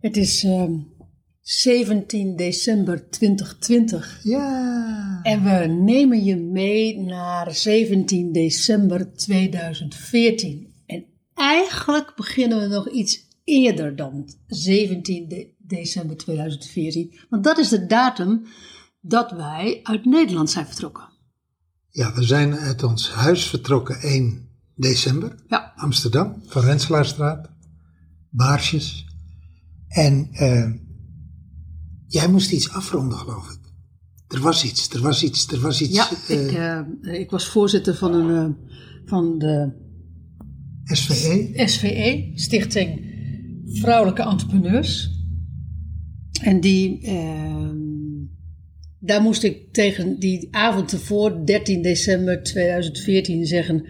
Het is ehm, 17 december 2020 Ja. en we nemen je mee naar 17 december 2014. En eigenlijk beginnen we nog iets eerder dan 17 de- december 2014, want dat is de datum dat wij uit Nederland zijn vertrokken. Ja, we zijn uit ons huis vertrokken 1 december, Ja, Amsterdam, van Renselaarstraat, Baarsjes. En eh, jij moest iets afronden, geloof ik. Er was iets, er was iets, er was iets. ja eh, ik, eh, ik was voorzitter van, een, van de SVE. SVE, Stichting Vrouwelijke Entrepreneurs. En die, daar moest ik tegen die avond ervoor, 13 december 2014, zeggen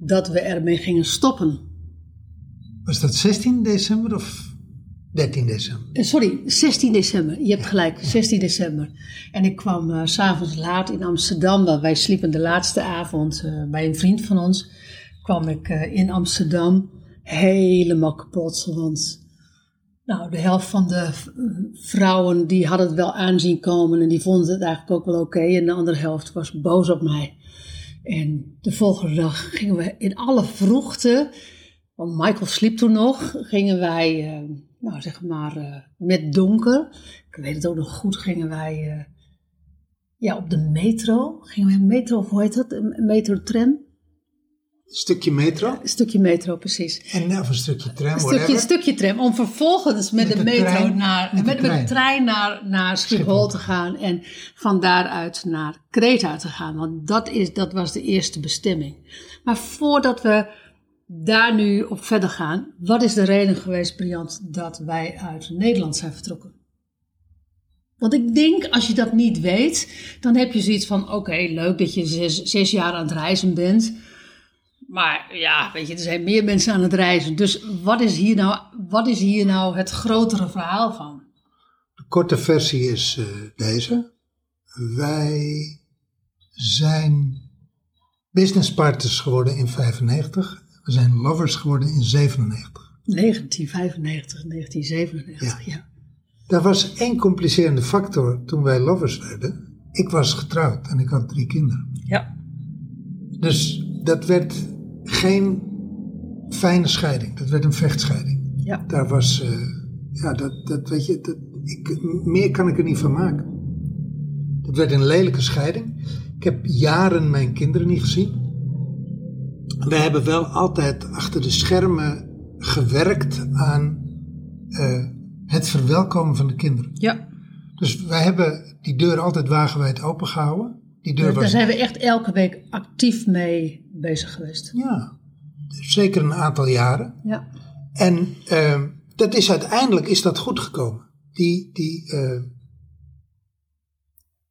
dat we ermee gingen stoppen. Was dat 16 december of 13 december? Eh, Sorry, 16 december. Je hebt gelijk, 16 december. En ik kwam eh, s s'avonds laat in Amsterdam, want wij sliepen de laatste avond eh, bij een vriend van ons. Kwam ik eh, in Amsterdam helemaal kapot, want nou, de helft van de vrouwen die hadden het wel aanzien komen en die vonden het eigenlijk ook wel oké. en de andere helft was boos op mij. En de volgende dag gingen we in alle vroegte, want Michael sliep toen nog, gingen wij, eh, nou zeg maar, eh, met donker, ik weet het ook nog goed, gingen wij eh, ja, op de metro. Gingen we metro, hoe heet dat? Metrotram? Een stukje metro Een stukje metro, precies. en of een stukje tram, Een stukje, whatever. stukje tram, om vervolgens met, Met de de metro trein- naar, met met, de trein. naar, naar Schiphol Schiphol. te gaan en van daaruit naar Kreta te gaan. Want dat, is, dat was de eerste bestemming. Maar voordat we daar nu op verder gaan, wat is de reden geweest, Briant, dat wij uit Nederland zijn vertrokken? Want ik denk, als je dat niet weet, dan heb je zoiets van: oké, leuk dat je zes, zes jaar aan het reizen bent. Maar ja, weet je, er zijn meer mensen aan het reizen. Dus wat is hier nou, wat is hier nou het grotere verhaal van? De korte versie is eh, deze. Wij zijn business partners geworden in 95. We zijn lovers geworden in 97. 1995, 1997, ja. Er was één complicerende factor toen wij lovers werden. Ik was getrouwd en ik had drie kinderen. Ja, Dus dat werd geen fijne scheiding. Dat werd een vechtscheiding. ja. Daar was, eh, ja, dat, dat weet je, dat, ik, meer kan ik er niet van maken. Dat werd een lelijke scheiding. Ik heb jaren mijn kinderen niet gezien. We hebben wel altijd achter de schermen gewerkt aan eh, het verwelkomen van de kinderen. ja. Dus wij hebben die deur altijd wagenwijd open gehouden. Die Daar zijn we echt elke week actief mee bezig geweest. ja, zeker een aantal jaren. Ja, En eh, dat is uiteindelijk is dat goed gekomen. Die, die, eh,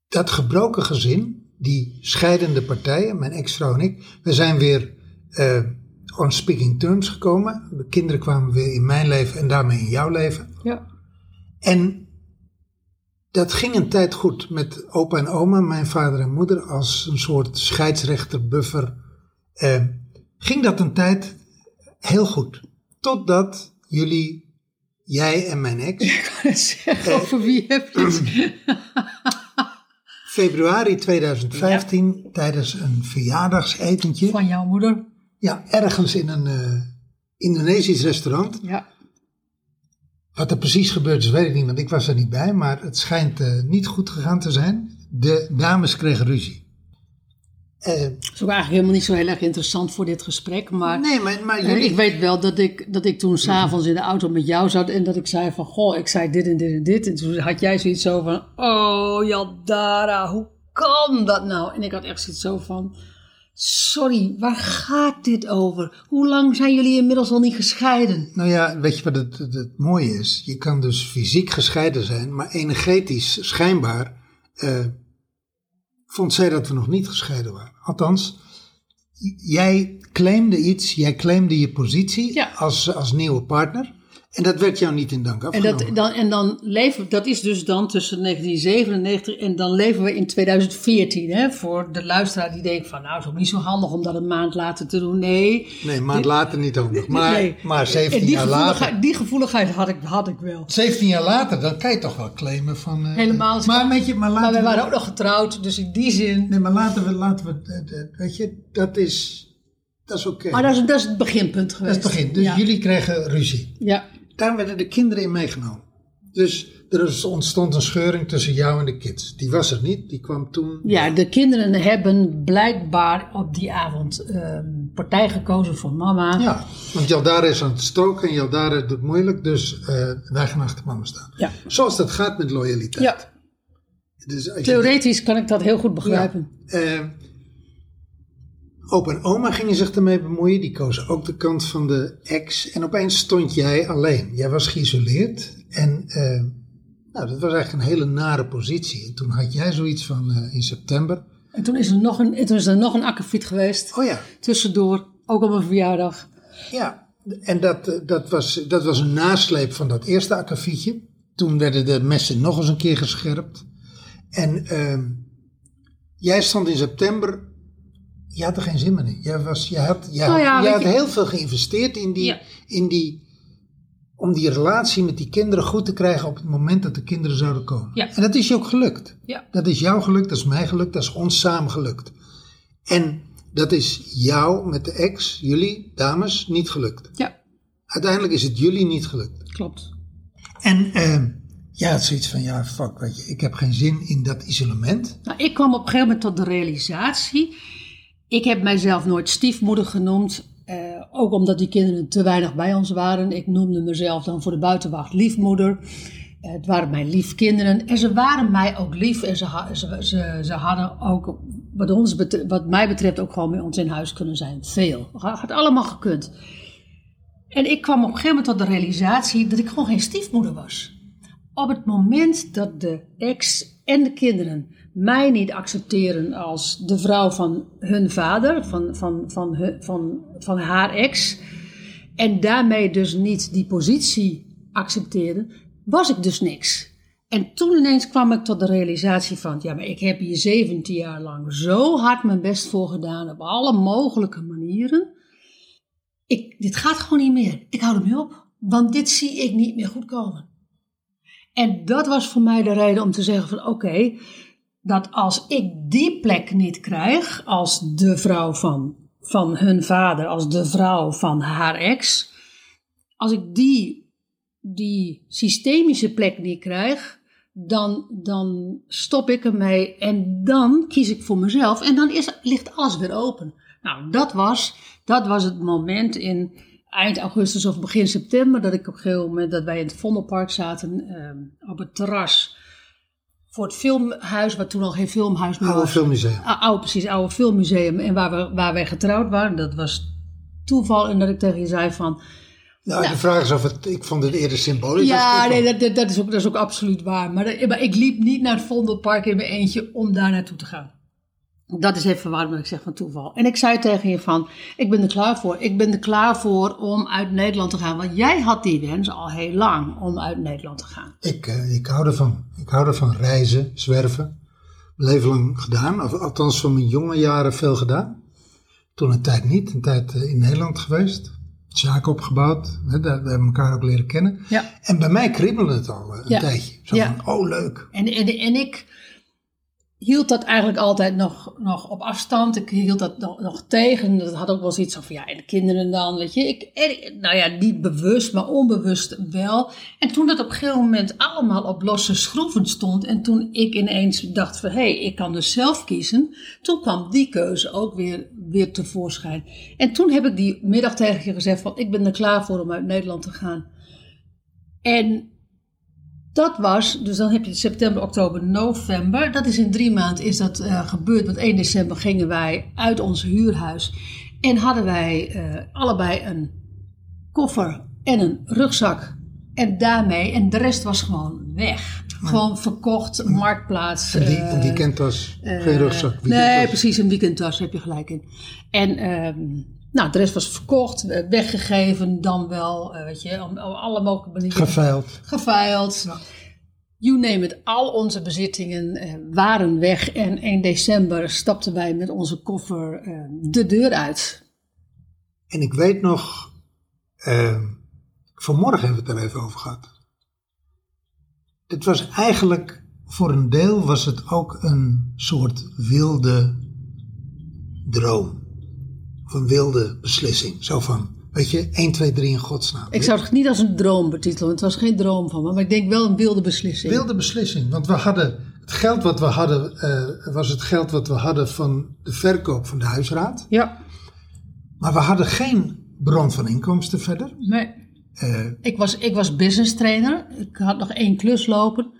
dat gebroken gezin, die scheidende partijen, mijn ex-vrouw en ik, we zijn weer eh, on speaking terms gekomen. De kinderen kwamen weer in mijn leven en daarmee in jouw leven. ja. En dat ging een tijd goed met opa en oma, mijn vader en moeder, als een soort scheidsrechter, buffer. Eh, ging dat een tijd heel goed. Totdat jullie, jij en mijn ex, Zeg, over wie heb je het? februari 2015 tijdens een verjaardagsetentje, Van jouw moeder? ja, ergens in een eh, Indonesisch restaurant. Ja. Wat er precies gebeurd is, weet ik niet, want ik was er niet bij. Maar het schijnt eh, niet goed gegaan te zijn. De dames kregen ruzie. Eh, Dat is ook eigenlijk helemaal niet zo heel erg interessant voor dit gesprek. Maar nee, maar, maar eh, jullie... ik weet wel dat ik, dat ik toen s'avonds in de auto met jou zat en dat ik zei van, goh, ik zei dit en dit en dit. En toen had jij zoiets zo van, oh Jaldara, hoe kan dat nou? En ik had echt zoiets zo van, sorry, waar gaat dit over? Hoe lang zijn jullie inmiddels al niet gescheiden? Nou ja, weet je wat het, het, het mooie is? Je kan dus fysiek gescheiden zijn, maar energetisch schijnbaar eh, vond zij dat we nog niet gescheiden waren. Althans, jij claimde iets, jij claimde je positie Ja. als, als nieuwe partner. En dat werd jou niet in dank En, afgenomen. dat, dan, en dan leven, dat is dus dan tussen 1997 en dan leven we in 2014. Hè? Voor de luisteraar die denkt van, nou, het is ook niet zo handig om dat een maand later te doen. Nee. nee, een maand later niet handig. Maar, nee. maar 17 en die jaar later. die gevoeligheid had ik, had ik wel. 17 jaar later, dan kan je toch wel claimen van. eh, Helemaal. Maar, weet je, maar laten Maar wij waren ook nog getrouwd, dus in die zin. Nee, maar laten we, laten we, weet je, dat is, dat is oké. Maar dat is, dat is het beginpunt Dat geweest. is het begin. Dus ja. jullie kregen ruzie. Ja. Daar werden de kinderen in meegenomen. Dus er is- ontstond een scheuring tussen jou en de kids. Die was er niet, die kwam toen. ja, de kinderen hebben blijkbaar op die avond ehm, partij gekozen voor mama. Ja, want Jaldara is aan het stoken en Jaldara doet moeilijk, dus eh, wij gaan achter mama staan. Ja. Zoals dat gaat met loyaliteit. Ja, Dus je- theoretisch kan ik dat heel goed begrijpen. Eh, opa en oma gingen zich ermee bemoeien. Die kozen ook de kant van de ex. En opeens stond jij alleen. Jij was geïsoleerd. En eh, nou, dat was eigenlijk een hele nare positie. En toen had jij zoiets van eh, in september. En toen is er nog een, en toen is er nog een akkefiet geweest. Oh ja, Tussendoor, ook op mijn verjaardag. ja. En dat, eh, dat, was, dat was een nasleep van dat eerste akkefietje. Toen werden de messen nog eens een keer gescherpt. En ehm, jij stond in september. Je had er geen zin meer in. Jij, was, je had, jij Nou had, ja, jij had je- heel veel geïnvesteerd in die, Ja. in die. om die relatie met die kinderen goed te krijgen op het moment dat de kinderen zouden komen. Ja. En dat is je ook gelukt. Ja. Dat is jou gelukt, dat is mij gelukt, dat is ons samen gelukt. En dat is jou met de ex, jullie, dames, niet gelukt. Ja, Uiteindelijk is het jullie niet gelukt. klopt. En ehm jij had zoiets van, ja, fuck, weet je, ik heb geen zin in dat isolement. Nou, ik kwam op een gegeven moment tot de realisatie. Ik heb mijzelf nooit stiefmoeder genoemd. eh, ook omdat die kinderen te weinig bij ons waren. Ik noemde mezelf dan voor de buitenwacht liefmoeder. Eh, het waren mijn lief kinderen. En ze waren mij ook lief. En ze, ze, ze, hadden ook, wat, ons wat mij betreft, ook gewoon bij ons in huis kunnen zijn. Veel. Had allemaal gekund. En ik kwam op een gegeven moment tot de realisatie dat ik gewoon geen stiefmoeder was. Op het moment dat de ex en de kinderen mij niet accepteren als de vrouw van hun vader, van, van, van, van, van haar ex, en daarmee dus niet die positie accepteren, was ik dus niks. En toen ineens kwam ik tot de realisatie van, ja, maar ik heb hier 17 jaar lang zo hard mijn best voor gedaan, op alle mogelijke manieren. Ik, dit gaat gewoon niet meer. Ik hou ermee op, want dit zie ik niet meer goed komen. En dat was voor mij de reden om te zeggen van oké, dat als ik die plek niet krijg als de vrouw van, van hun vader, als de vrouw van haar ex, als ik die, die systemische plek niet krijg, dan, dan stop ik ermee en dan kies ik voor mezelf en dan is, ligt alles weer open. Nou, dat was, dat was het moment in eind augustus of begin september dat ik op een gegeven moment dat wij in het Vondelpark zaten ehm, op het terras voor het filmhuis, wat toen al geen filmhuis meer Oude was. filmmuseum. Ah, oude, precies, oude filmmuseum. En waar, we, waar wij getrouwd waren, dat was toeval. En dat ik tegen je zei van... Nou, de vraag is of het, ik vond het eerder symbolisch. Ja, nee, dat, dat, dat is ook, dat is ook absoluut waar. Maar, dat- maar ik liep niet naar het Vondelpark in mijn eentje om daar naartoe te gaan. Dat is even waarom ik zeg van toeval. En ik zei tegen je van, ik ben er klaar voor. Ik ben er klaar voor om uit Nederland te gaan. Want jij had die wens al heel lang om uit Nederland te gaan. Ik, eh, ik hou ervan. Ik hou ervan reizen, zwerven. Mijn leven lang gedaan, of althans van mijn jonge jaren veel gedaan. Toen een tijd niet, een tijd eh, in Nederland geweest. Zaken opgebouwd, hè, daar we hebben elkaar ook leren kennen. Ja. En bij mij kriebelde het al eh, een Ja. tijdje. Zo Ja. van, oh leuk. En, en, en ik, hield dat eigenlijk altijd nog, nog op afstand. Ik hield dat nog, tegen. Dat had ook wel zoiets van, ja, en de kinderen dan, weet je. Ik, nou ja, niet bewust, maar onbewust wel. En toen dat op een gegeven moment allemaal op losse schroeven stond... en toen ik ineens dacht van, hé, hey, ik kan dus zelf kiezen... toen kwam die keuze ook weer, weer tevoorschijn. En toen heb ik die middag tegen je gezegd van... ik ben er klaar voor om uit Nederland te gaan. En dat was, dus dan heb je september, oktober, november. Dat is in drie maanden is dat eh, gebeurd. Want 1 december gingen wij uit ons huurhuis. En hadden wij eh, allebei een koffer en een rugzak. En daarmee, en de rest was gewoon weg. Gewoon verkocht, marktplaats. En die, eh, en die kenttas, geen rugzak. Nee, precies, een weekendtas heb je gelijk in. En ehm, nou, de rest was verkocht, weggegeven, dan wel, eh, weet je, op alle mogelijke manieren Geveild. geveild. Ja. You name it, al onze bezittingen eh, waren weg. En 1 december stapten wij met onze koffer eh, de deur uit. En ik weet nog, eh, vanmorgen hebben we het er even over gehad. Het was eigenlijk, voor een deel was het ook een soort wilde droom. Of een wilde beslissing. Zo van, weet je, 1, 2, 3 in godsnaam. Ik zou het niet als een droom betitelen, want het was geen droom van me. Maar ik denk wel een wilde beslissing. Wilde beslissing, want we hadden, het geld wat we hadden, eh, was het geld wat we hadden van de verkoop van de huisraad. Ja, Maar we hadden geen bron van inkomsten verder. nee. Eh, Ik was, ik was business trainer. Ik had nog één klus lopen.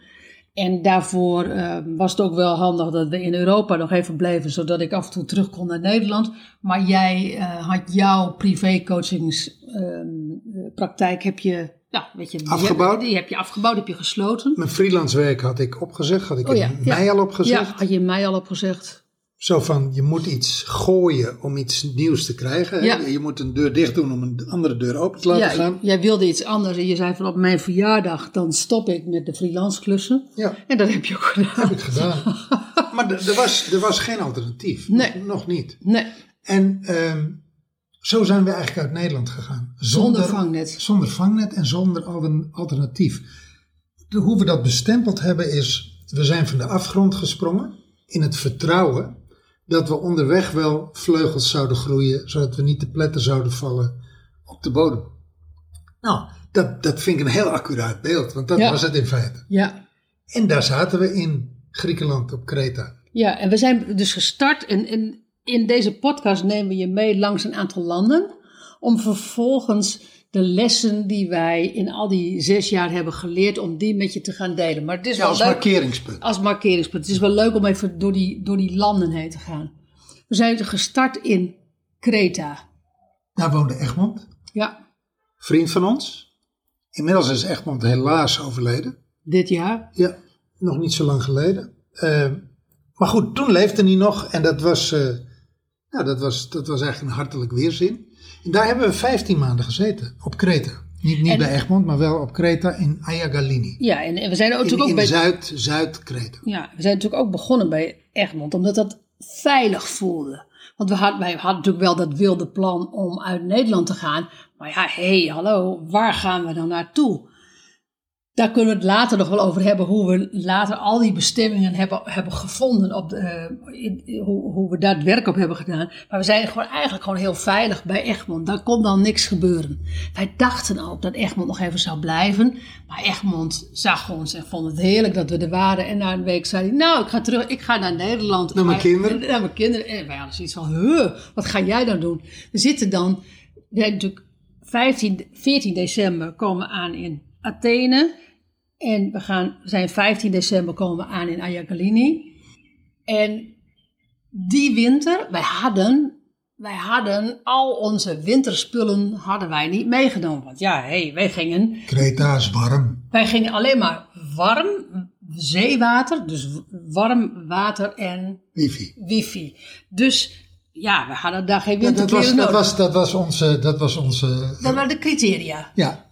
En daarvoor eh, was het ook wel handig dat we in Europa nog even bleven, zodat ik af en toe terug kon naar Nederland. Maar jij eh, had jouw privécoachingspraktijk heb je, ja, weet je, die Afgebouwd? heb- Die heb je afgebouwd, heb je gesloten. Mijn freelance werk had ik opgezegd, had ik Oh ja, in ja. mei al opgezegd. Ja, had je mij al opgezegd. Zo van, je moet iets gooien om iets nieuws te krijgen. Ja. Je moet een deur dicht doen om een andere deur open te laten Ja, gaan. jij wilde iets anders en je zei van op mijn verjaardag dan stop ik met de freelance klussen. Ja, En dat heb je ook gedaan. heb ik gedaan. maar er, was, er was geen alternatief. Nee. Nog, nog niet. Nee, En ehm, zo zijn we eigenlijk uit Nederland gegaan. zonder vangnet. Zonder vangnet en zonder alter- alternatief. De, hoe we dat bestempeld hebben is, we zijn van de afgrond gesprongen in het vertrouwen dat we onderweg wel vleugels zouden groeien, zodat we niet te pletten zouden vallen op de bodem. Nou, dat, dat vind ik een heel accuraat beeld, want dat Ja. was het in feite. Ja. En daar zaten we in Griekenland op Kreta. Ja, en we zijn dus gestart en, en in deze podcast nemen we je mee langs een aantal landen. Om vervolgens de lessen die wij in al die zes jaar hebben geleerd, om die met je te gaan delen. Maar het is Ja, wel als leuk markeringspunt. als markeringspunt. Het is wel leuk om even door die, door die landen heen te gaan. We zijn gestart in Kreta. Daar woonde Egmond, Ja, vriend van ons. Inmiddels is Egmond helaas overleden. dit jaar. Ja, nog niet zo lang geleden. Eh, maar goed, toen leefde hij nog en dat was, ja, dat, was, dat was eigenlijk een hartelijk weerzin. Daar hebben we 15 maanden gezeten, op Kreta. Niet, niet En- bij Egmond, maar wel op Kreta in Ayagalini. Ja, en, en we zijn ook In, natuurlijk ook in bij. Zuid, Zuid-Kreta. Ja, we zijn natuurlijk ook begonnen bij Egmond, omdat dat veilig voelde. Want we hadden, wij hadden natuurlijk wel dat wilde plan om uit Nederland te gaan. Maar ja, hé, hey, hallo, waar gaan we dan naartoe? Daar kunnen we het later nog wel over hebben, hoe we later al die bestemmingen hebben, hebben gevonden, op de, eh, in- hoe, hoe we daar het werk op hebben gedaan. Maar we zijn gewoon eigenlijk gewoon heel veilig bij Egmond. Daar kon dan niks gebeuren. Wij dachten ook dat Egmond nog even zou blijven. Maar Egmond zag ons en vond het heerlijk dat we er waren. En na een week zei hij, nou, ik ga terug, ik ga naar Nederland. Naar mijn kinderen? Naar mijn kinderen. En wij hadden zoiets van, huh, wat ga jij dan doen? We zitten dan, we zijn natuurlijk 15, 14 december komen we aan in Athene. En we gaan, zijn 15 december komen we aan in Ayagalini. En die winter, wij hadden, wij hadden al onze winterspullen hadden wij niet meegenomen. Want ja, hé, wij gingen Kreta is warm. wij gingen alleen maar warm zeewater, dus warm water en Wifi. wifi. Dus ja, we hadden daar geen Ja, dat, winterkleren was, dat, was, dat was onze... Dat was onze Dat waren de criteria. ja,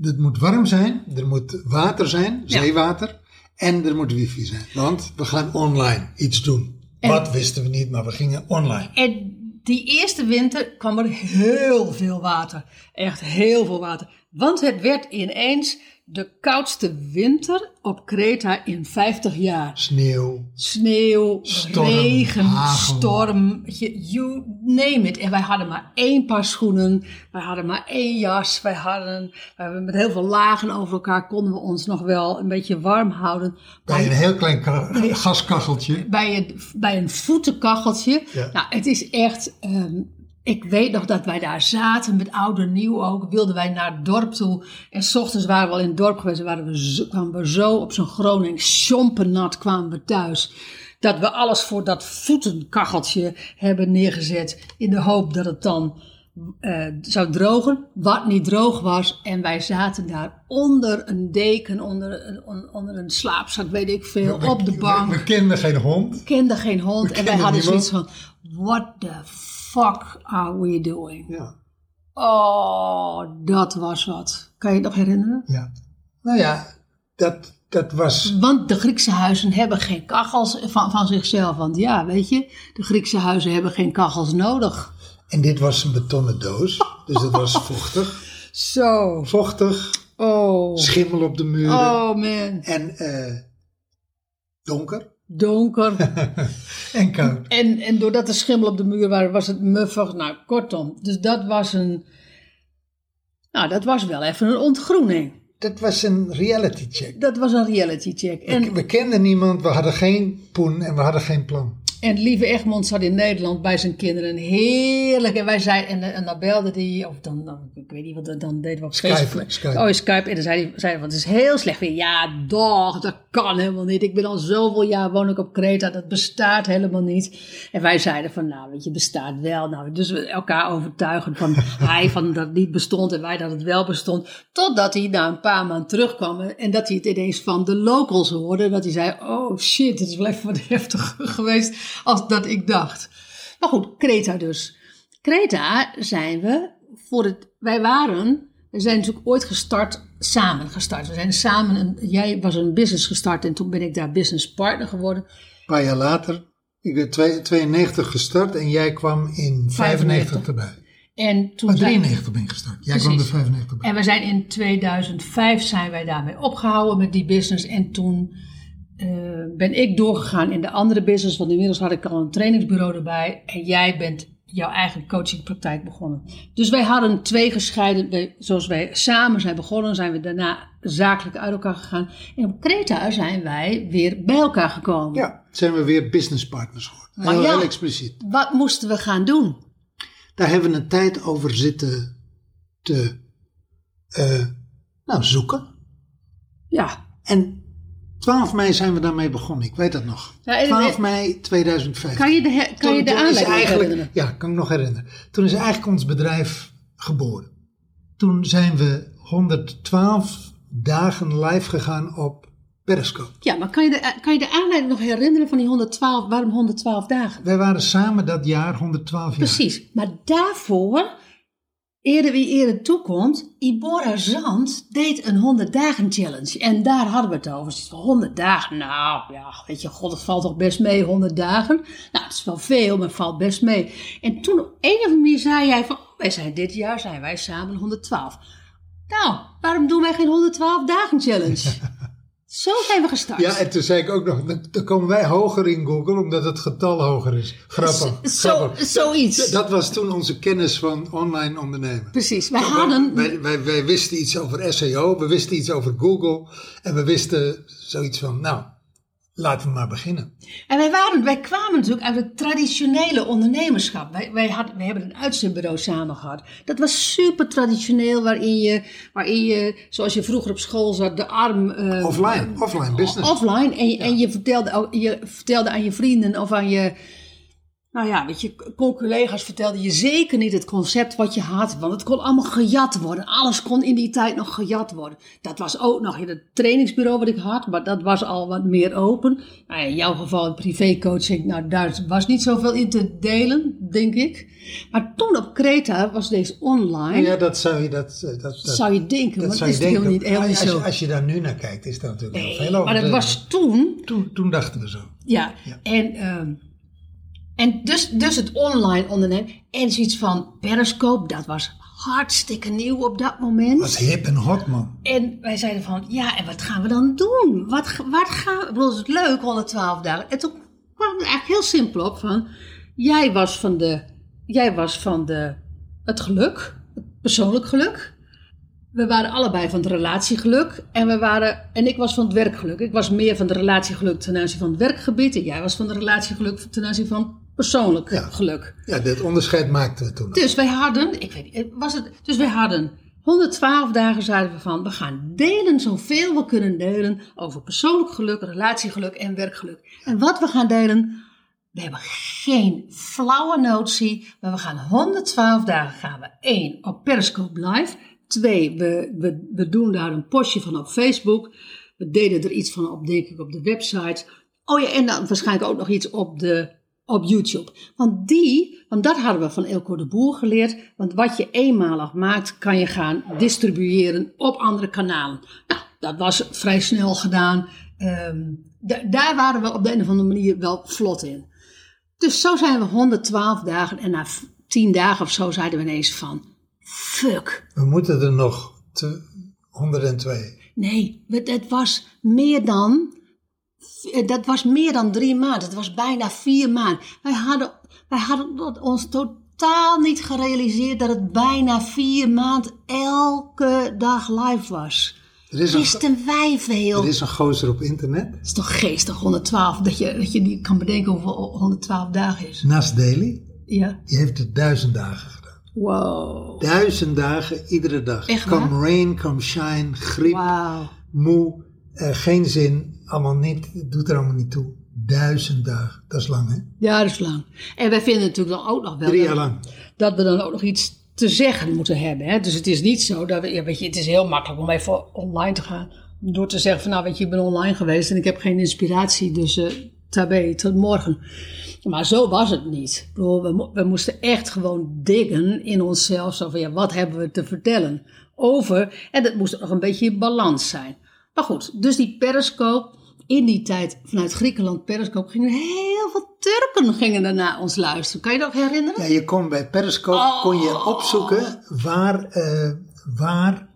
het, moet warm zijn, er moet water zijn, zeewater. En er moet wifi zijn. Want we gaan online iets doen. En- Wat wisten we niet, maar we gingen online. En die eerste winter kwam er heel veel water. Echt heel veel water. Want het werd ineens de koudste winter op Kreta in 50 jaar. Sneeuw. Sneeuw, Storm, regen, hagel. storm, je- you name it. En wij hadden maar één paar schoenen, wij hadden maar één jas, wij hadden, we hebben met heel veel lagen over elkaar konden we ons nog wel een beetje warm houden. Bij een heel klein ka- gaskacheltje. bij een, bij een voetenkacheltje. Ja. Nou, het is echt. ehm, ik weet nog dat wij daar zaten met oud en nieuw ook. Wilden wij naar het dorp toe. En s ochtends waren we al in het dorp geweest. En waren we zo, kwamen we zo op zo'n Groningen chompennat kwamen we thuis. Dat we alles voor dat voetenkacheltje hebben neergezet. In de hoop dat het dan eh, zou drogen. Wat niet droog was. En wij zaten daar onder een deken, onder, een- on- onder een slaapzak, weet ik veel. We- op de we- bank We, kenden geen hond. kende geen hond. En wij kenden hadden niemand. zoiets van: what the fuck are we doing? Ja. Oh, dat was wat. Kan je het nog herinneren? ja. Nou ja, dat, dat was... Want de Griekse huizen hebben geen kachels van, van zichzelf. Want ja, weet je, de Griekse huizen hebben geen kachels nodig. En dit was een betonnen doos. Dus het was vochtig. Zo. Vochtig. Oh. Schimmel op de muren. Oh man. En eh, donker. Donker. En koud. en, en doordat er schimmel op de muur waren, was het muffig. Nou, kortom. Dus dat was een. Nou, dat was wel even een ontgroening. Dat was een reality check. Dat was een reality check. En We kenden niemand, we hadden geen poen en we hadden geen plan. En lieve Egmond zat in Nederland bij zijn kinderen. Heerlijk. En wij zeiden, en, en dan belde die, of dan, dan, ik weet niet wat, dan deden we op Skype, Facebook. Skype. Oh, Skype. En dan zei hij, zei hij, want het is heel slecht weer. Ja, dag, dat kan helemaal niet. Ik ben al zoveel jaar woon ik op Kreta, dat bestaat helemaal niet. En wij zeiden van, nou, weet je, bestaat wel. Nou, dus we elkaar overtuigen van hij van dat het niet bestond en wij dat het wel bestond. Totdat hij na een paar maanden terugkwam en dat hij het ineens van de locals hoorde. Dat hij zei, oh shit, het is wel even wat heftiger geweest als dat ik dacht. Maar goed, Kreta dus. Kreta zijn we voor het, wij waren, we zijn natuurlijk ooit gestart, samen gestart. We zijn samen, een, jij was een business gestart en toen ben ik daar business partner geworden. Een paar jaar later, ik ben twee- 92 gestart en jij kwam in 95 95 erbij. En toen Maar zijn- 93 ben ik gestart. Jij kwam er Precies. 95 bij. En we zijn in 2005 zijn wij daarmee opgehouden met die business. En toen ben ik doorgegaan in de andere business. Want inmiddels had ik al een trainingsbureau erbij. En jij bent jouw eigen coachingpraktijk begonnen. Dus wij hadden twee gescheiden, zoals wij samen zijn begonnen, zijn we daarna zakelijk uit elkaar gegaan. En op Kreta zijn wij weer bij elkaar gekomen. Ja, zijn we weer businesspartners geworden. Maar Heel, ja. heel expliciet. Wat moesten we gaan doen? Daar hebben we een tijd over zitten te eh, nou, zoeken. Ja. En 12 mei zijn we daarmee begonnen. Ik weet dat nog. Ja, en- 12 mei 2015. Kan je de, kan je de aanleiding herinneren? Ja, kan ik nog herinneren. Toen is eigenlijk ons bedrijf geboren. Toen zijn we 112 dagen live gegaan op Periscope. Ja, maar kan je, de, kan je de aanleiding nog herinneren van die 112, waarom 112 dagen? Wij waren samen dat jaar 112 jaar. Precies, maar daarvoor, eerder wie eerder toekomt, Ibora Zand deed een 100 dagen challenge. En daar hadden we het over. Zoiets van 100 dagen, nou ja, weet je, god, het valt toch best mee, 100 dagen. Nou, het is wel veel, maar het valt best mee. En toen op een of andere manier zei jij van, oh, wij zijn dit jaar zijn wij samen 112. Nou, waarom doen wij geen 112 dagen challenge? Zo zijn we gestart. Ja, en toen zei ik ook nog, dan, komen wij hoger in Google omdat het getal hoger is. Grappig. Zo, grappig. zoiets. Dat was toen onze kennis van online ondernemen. Precies, wij hadden... Wij, wij, wij wisten iets over SEO, we wisten iets over Google en we wisten zoiets van, nou, laten we maar beginnen. En wij, waren, wij kwamen natuurlijk uit het traditionele ondernemerschap. Wij, wij, hadden, wij hebben een uitzendbureau samen gehad. Dat was super traditioneel, waarin je, waarin je zoals je vroeger op school zat, de arm... eh, Offline, offline business. offline. En, en je, vertelde, je vertelde aan je vrienden of aan je... Nou ja, weet je, collega's vertelde je zeker niet het concept wat je had. Want het kon allemaal gejat worden. Alles kon in die tijd nog gejat worden. Dat was ook nog in het trainingsbureau wat ik had. Maar dat was al wat meer open. Nou, in jouw geval privécoaching. Nou, daar was niet zoveel in te delen, denk ik. Maar toen op Kreta was deze online. Ja, dat zou je, dat, dat, dat, zou je denken, dat maar zou dat je is helemaal denken. niet, helemaal niet als, zo. je, als je daar nu naar kijkt, is dat natuurlijk heel veel over. maar dat was toen toen, toen dachten we zo. Ja, Ja. en, ehm, en dus, dus het online ondernemen. En zoiets van Periscope, dat was hartstikke nieuw op dat moment. was hip en hot, man. En wij zeiden van, ja, en wat gaan we dan doen? Wat, wat gaan we... Ik bedoel, het leuk, 112 dagen. En toen kwam het eigenlijk heel simpel op van... Jij was van de... Jij was van de... Het geluk. Het persoonlijk geluk. We waren allebei van het relatiegeluk. En, we waren, en ik was van het werkgeluk. Ik was meer van het relatiegeluk ten aanzien van het werkgebied. En jij was van het relatiegeluk ten aanzien van persoonlijk Ja. geluk. Ja, dit onderscheid maakten we toen. Dus wij hadden, ik weet niet, was het, dus wij hadden 112 dagen zeiden we van, we gaan delen zoveel we kunnen delen over persoonlijk geluk, relatiegeluk en werkgeluk. En wat we gaan delen, we hebben geen flauwe notie, maar we gaan 112 dagen gaan we één op Periscope Live, twee, we, we, we doen daar een postje van op Facebook, we deden er iets van op, denk ik, op de website. Oh ja, en dan waarschijnlijk ook nog iets op de op YouTube. Want die, want dat hadden we van Elko de Boer geleerd. Want wat je eenmalig maakt, kan je gaan distribueren op andere kanalen. Nou, dat was vrij snel gedaan. Ehm, da- daar waren we op de een of andere manier wel vlot in. Dus zo zijn we 112 dagen en na v- 10 dagen of zo zeiden we ineens van, fuck. We moeten er nog te 102. Nee, het was meer dan. Eh, Dat was meer dan drie maanden. Het was bijna vier maanden. Wij hadden, wij hadden dat ons totaal niet gerealiseerd dat het bijna vier maanden elke dag live was. Er is, een, Wisten wij veel. er is een gozer op internet, Het is toch geestig, 112, dat je, dat je niet kan bedenken hoeveel 112 dagen is. Nas Daily. Ja. Die heeft het duizend dagen gedaan. Wow. Duizend dagen, iedere dag. Echt come rain, come shine, griep, Wauw. moe, eh, geen zin, allemaal niet, het doet er allemaal niet toe. Duizend dagen, dat is lang hè? Ja, dat is lang. En wij vinden natuurlijk dan ook nog wel. Drie dat- jaar lang. dat we dan ook nog iets te zeggen moeten hebben. Hè? Dus het is niet zo dat we, ja, weet je, het is heel makkelijk om even online te gaan. Door te zeggen van nou weet je, ik ben online geweest en ik heb geen inspiratie, dus eh tabé, tot morgen. Maar zo was het niet. We, we moesten echt gewoon diggen in onszelf. Zo van ja, wat hebben we te vertellen over? En dat moest nog een beetje in balans zijn. Maar goed, dus die periscope. In die tijd vanuit Griekenland, periscope, gingen heel veel Turken gingen naar ons luisteren. Kan je dat herinneren? Ja, je kon bij Periscope Oh. kon je opzoeken waar, eh, waar,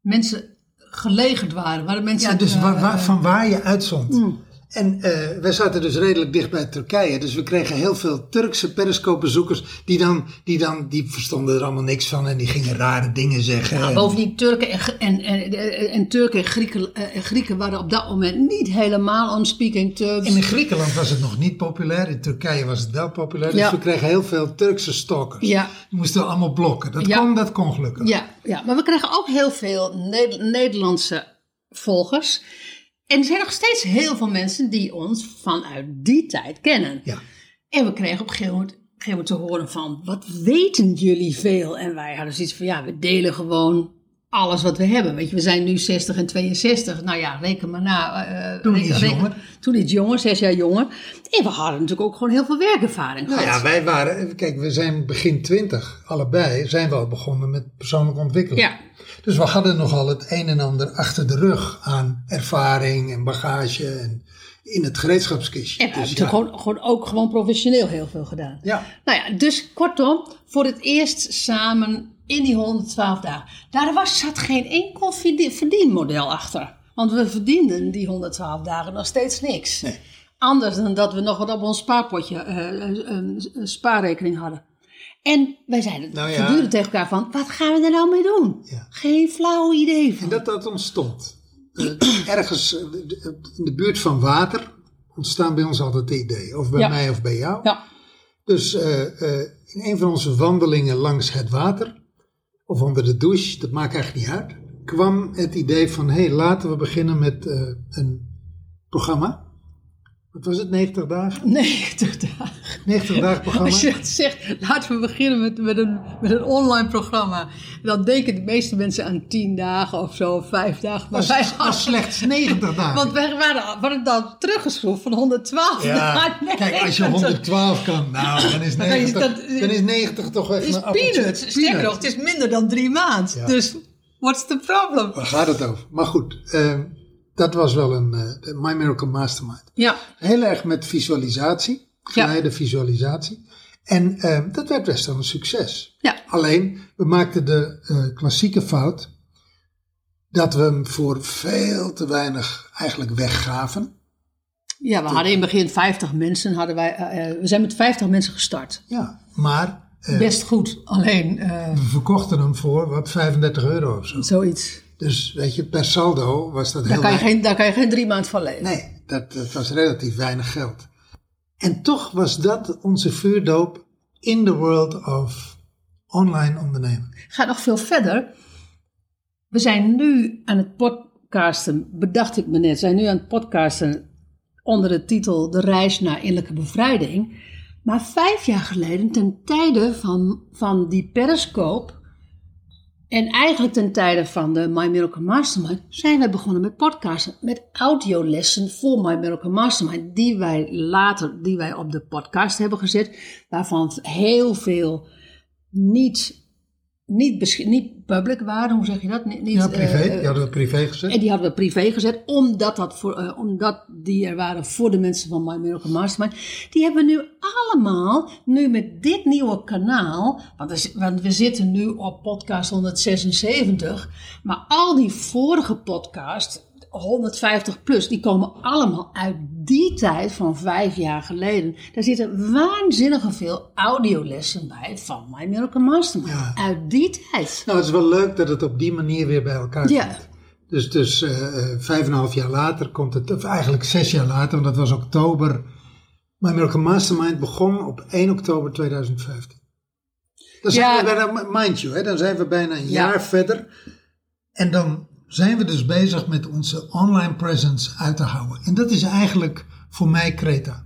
mensen gelegerd waren. Waar de mensen, ja, dus eh, waar, waar- van waar je uitzond. Mm. En eh wij zaten dus redelijk dicht bij Turkije, dus we kregen heel veel Turkse Periscope-bezoekers die dan, die dan, die verstonden er allemaal niks van en die gingen rare dingen zeggen. nou, En- bovendien Turken en, en, en, en, en Turken en Grieken, eh, en Grieken waren op dat moment niet helemaal on speaking Turks. En in Griekenland was het nog niet populair, in Turkije was het wel populair, dus Ja. we kregen heel veel Turkse stalkers. Ja. Die moesten we allemaal blokken. Dat, Ja. kon, dat kon gelukkig. Ja, ja, maar we kregen ook heel veel Ne- Nederlandse volgers. En er zijn nog steeds heel veel mensen die ons vanuit die tijd kennen. Ja. En we kregen op een gegeven moment, op een gegeven moment te horen van, wat weten jullie veel? En wij hadden zoiets van, ja, we delen gewoon alles wat we hebben. Weet je, we zijn nu 60 en 62. Nou ja, reken maar na. eh, Toen reken- iets jonger. Toen iets jonger, zes jaar jonger. En we hadden natuurlijk ook gewoon heel veel werkervaring Nou ja, wij waren, kijk, we zijn begin twintig, allebei, zijn we al begonnen met persoonlijke ontwikkeling. Ja. Dus we hadden nogal het een en ander achter de rug aan ervaring en bagage en in het gereedschapskistje. En we Dus hebben ja. gewoon, gewoon ook gewoon professioneel heel veel gedaan. Ja. Nou ja, dus kortom, voor het eerst samen in die 112 dagen. Daar was, zat geen enkel verdien- verdienmodel achter. Want we verdienden die 112 dagen nog steeds niks. Nee. Anders dan dat we nog wat op ons spaarpotje, een spaarrekening hadden. En wij zeiden Nou ja. voortdurend tegen elkaar van, wat gaan we er nou mee doen? Ja. Geen flauw idee van. En dat dat ontstond. Eh, ergens eh, in de buurt van water ontstaan bij ons altijd de ideeën. Of bij Ja. mij of bij jou. Ja, Dus eh, in een van onze wandelingen langs het water, of onder de douche, dat maakt eigenlijk niet uit, kwam het idee van, hé, hey, laten we beginnen met een programma. Wat was het, 90 dagen? 90 dagen. 90 dagen programma. Als je zegt, laten we beginnen met, met, een, met een online programma. Dan denken de meeste mensen aan 10 dagen of zo, of 5 dagen. Maar wij hadden, slechts 90 dagen. want wij waren, waren dan teruggeschroefd van 112 ja, naar 90. kijk, als je 112 kan, nou, dan is Dan is 90, dat- dan is 90 toch Het echt is een peanuts. Sterker nog, het is minder dan drie maanden. Ja. Dus, what's the problem? Waar gaat het over? Maar goed, eh, dat was wel een eh, My Miracle Mastermind. Ja, Heel erg met visualisatie, geleide visualisatie. En eh, dat werd best wel een succes. Ja. Alleen, we maakten de eh, klassieke fout dat we hem voor veel te weinig eigenlijk weggaven. Ja, we hadden in het begin 50 mensen. Hadden wij, eh, we zijn met 50 mensen gestart. Ja, maar Best goed, alleen we verkochten hem voor wat 35 euro of zo. zoiets. Dus weet je, per saldo was dat Daar heel kan, je geen, daar kan je geen drie maanden van leven. Nee, dat, dat was relatief weinig geld. En toch was dat onze vuurdoop in the world of online ondernemen. Gaat nog veel verder. We zijn nu aan het podcasten, bedacht ik me net, zijn nu aan het podcasten onder de titel De reis naar innerlijke bevrijding. Maar vijf jaar geleden, ten tijde van, van die periscope en eigenlijk ten tijde van de My Miracle Mastermind, zijn we begonnen met podcasten, met audiolessen voor My Miracle Mastermind, die wij later, die wij op de podcast hebben gezet, waarvan heel veel niet, niet, niet public waren, hoe zeg je dat? Niet, Ja, privé. eh, Die hadden we privé gezet. en die hadden we privé gezet, omdat, dat voor, eh, omdat die er waren voor de mensen van My Miracle Mastermind. Die hebben we nu allemaal, nu met dit nieuwe kanaal, want, want we zitten nu op podcast 176, maar al die vorige podcasts, 150 plus, die komen allemaal uit die tijd van vijf jaar geleden. Daar zitten waanzinnige veel audiolessen bij van My Miracle Mastermind. Ja. Uit die tijd. Nou, het is wel leuk dat het op die manier weer bij elkaar Ja. komt. Dus, dus eh, vijf en een half jaar later komt het, of eigenlijk zes jaar later, want dat was oktober. My Miracle Mastermind begon op 1 oktober 2015. Dan zijn Ja. we bijna, mind you, hè, dan zijn we bijna een Ja. jaar verder. En dan zijn we dus bezig met onze online presence uit te houden. En dat is eigenlijk voor mij Creta.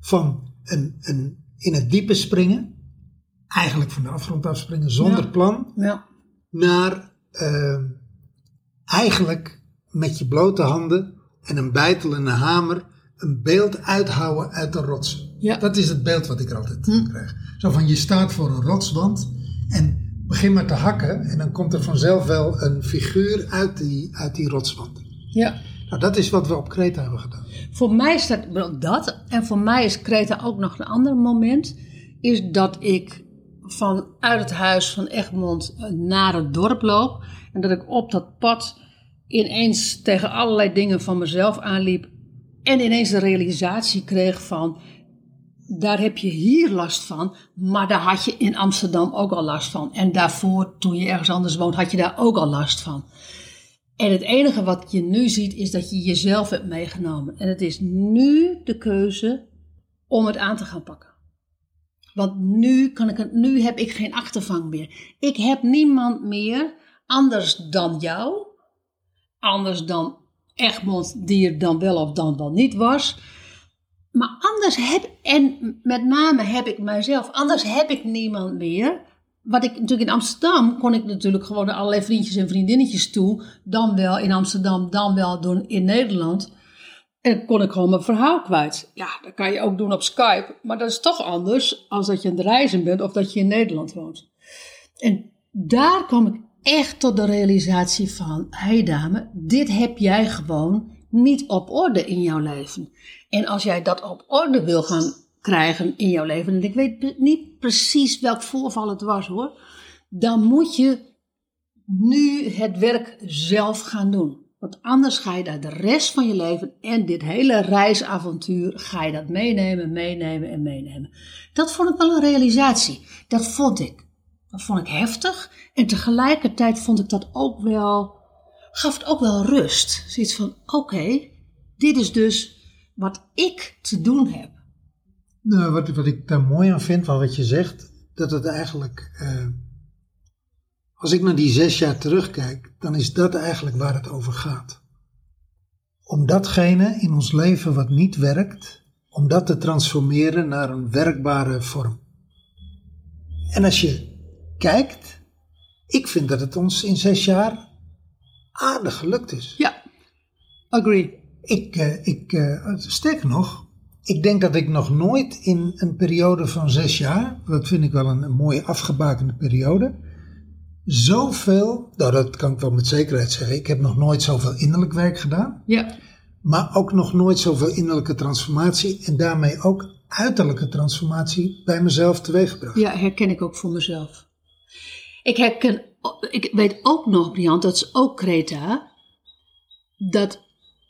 Van een, een, in het diepe springen, eigenlijk van de afgrond afspringen zonder Ja. plan, Ja. naar eh, eigenlijk met je blote handen en een bijtel en een hamer een beeld uithouden uit de rots. Ja. Dat is het beeld wat ik er altijd krijg. Zo van je staat voor een rotswand en begin maar te hakken en dan komt er vanzelf wel een figuur uit die, uit die rotswand. ja. Nou, dat is wat we op Kreta hebben gedaan. Voor mij staat dat, en voor mij is Kreta ook nog een ander moment, is dat ik vanuit het huis van Egmond eh, naar het dorp loop. En dat ik op dat pad ineens tegen allerlei dingen van mezelf aanliep. En ineens de realisatie kreeg van, daar heb je hier last van, maar daar had je in Amsterdam ook al last van. En daarvoor, toen je ergens anders woont, had je daar ook al last van. En het enige wat je nu ziet is dat je jezelf hebt meegenomen. En het is nu de keuze om het aan te gaan pakken. Want nu, kan ik het, nu heb ik geen achtervang meer. Ik heb niemand meer anders dan jou. Anders dan Egmond, die er dan wel of dan wel niet was. Maar anders heb, en met name heb ik mijzelf, anders heb ik niemand meer. Wat ik natuurlijk in Amsterdam kon ik natuurlijk gewoon naar allerlei vriendjes en vriendinnetjes toe. Dan wel in Amsterdam, dan wel doen in Nederland. En kon ik gewoon mijn verhaal kwijt. Ja, dat kan je ook doen op Skype. Maar dat is toch anders als dat je aan het reizen bent of dat je in Nederland woont. En daar kwam ik echt tot de realisatie van: hé dame, dit heb jij gewoon niet op orde in jouw leven. En als jij dat op orde wil gaan krijgen in jouw leven, en ik weet niet precies welk voorval het was hoor, dan moet je nu het werk zelf gaan doen. Want anders ga je daar de rest van je leven en dit hele reisavontuur ga je dat meenemen, meenemen en meenemen. Dat vond ik wel een realisatie. Dat vond ik. Dat vond ik heftig. En tegelijkertijd vond ik dat ook wel, gaf het ook wel rust. Zoiets van, oké, dit is dus wat ik te doen heb. Nou, wat, wat ik daar mooi aan vind van wat je zegt, dat het eigenlijk, eh, als ik naar die zes jaar terugkijk, dan is dat eigenlijk waar het over gaat. Om datgene in ons leven wat niet werkt, om dat te transformeren naar een werkbare vorm. En als je kijkt, ik vind dat het ons in zes jaar aardig gelukt is. Ja, agree. Ik, eh, ik eh, sterker nog, ik denk dat ik nog nooit in een periode van zes jaar, dat vind ik wel een, een mooie afgebakende periode, zoveel, nou dat kan ik wel met zekerheid zeggen, ik heb nog nooit zoveel innerlijk werk gedaan, Ja, maar ook nog nooit zoveel innerlijke transformatie en daarmee ook uiterlijke transformatie bij mezelf teweeggebracht. Ja, herken ik ook voor mezelf. Ik herken, ik weet ook nog, Briant, dat is ook Kreta, dat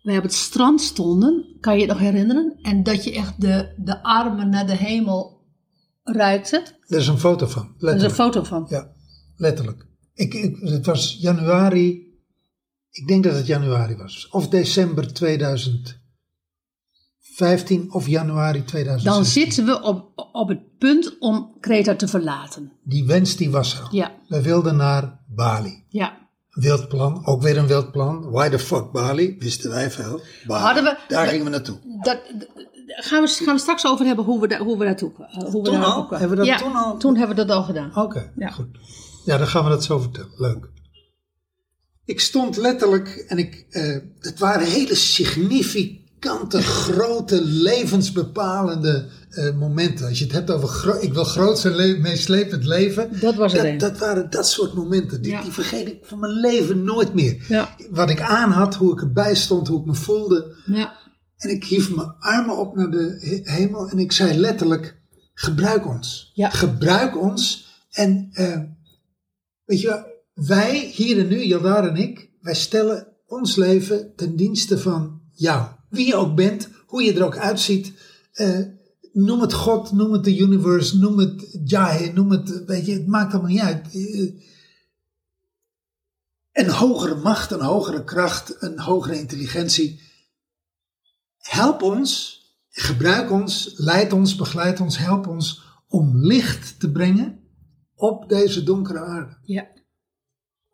wij op het strand stonden, kan je je nog herinneren? En dat je echt de, de armen naar de hemel reikte. Er is een foto van, Er is een letterlijk. foto van. Ja, letterlijk. Ik, ik, het was januari, ik denk dat het januari was, of december 2015 of januari 2016. Dan zitten we op, op het punt om Kreta te verlaten. Die wens die was er. Ja, Wij wilden naar Bali. ja. Wild plan, ook weer een wild plan. Why the fuck Bali? Wisten wij veel. Bali. Hadden we- Daar we- gingen we naartoe. Dat, gaan, we, gaan we straks over hebben hoe we, daar hoe we naartoe eh, hoe we Toen al? Hebben we dat ja, toen al? Toen hebben we dat al gedaan. Oké, Ja. goed. Ja, dan gaan we dat zo vertellen. Leuk. Ik stond letterlijk en ik, eh, het waren hele significante, grote, levensbepalende eh, momenten. Als je het hebt over, ik wil groot en le- meeslepend leven. Dat was er dat, dat waren dat soort momenten. Die, Ja. die vergeet ik van mijn leven nooit meer. Ja. Wat ik aan had, hoe ik erbij stond, hoe ik me voelde. Ja. En ik hief mijn armen op naar de he- hemel en ik zei letterlijk: gebruik ons. Gebruik ons. En eh, weet je, wel, wij hier en nu, Jaldar en ik, wij stellen ons leven ten dienste van jou. Wie je ook bent, hoe je er ook uitziet. eh, noem het God, noem het de universe, noem het Jai, noem het, weet je, het maakt allemaal niet uit. Eh, een hogere macht, een hogere kracht, een hogere intelligentie. Help ons, gebruik ons, leid ons, begeleid ons, help ons om licht te brengen op deze donkere aarde. Ja.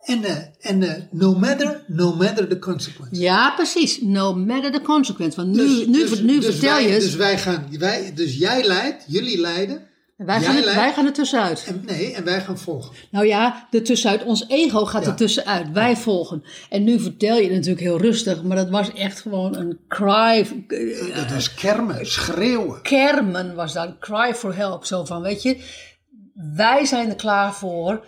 En, eh, en eh, no matter, no matter the consequence. ja, precies. No matter the consequence. Want nu, Dus- nu, dus- nu dus vertel wij, je het. Dus, wij gaan, wij, dus jij leidt, jullie leiden. wij, jij gaan, leidt. wij gaan er tussenuit. En, nee, en wij gaan volgen. Nou ja, er tussenuit. Ons ego gaat Ja. er tussenuit. Wij volgen. En nu vertel je het natuurlijk heel rustig. Maar dat was echt gewoon een cry. Dat was kermen, schreeuwen. kermen was dat. Cry for help. Zo van, weet je. Wij zijn er klaar voor.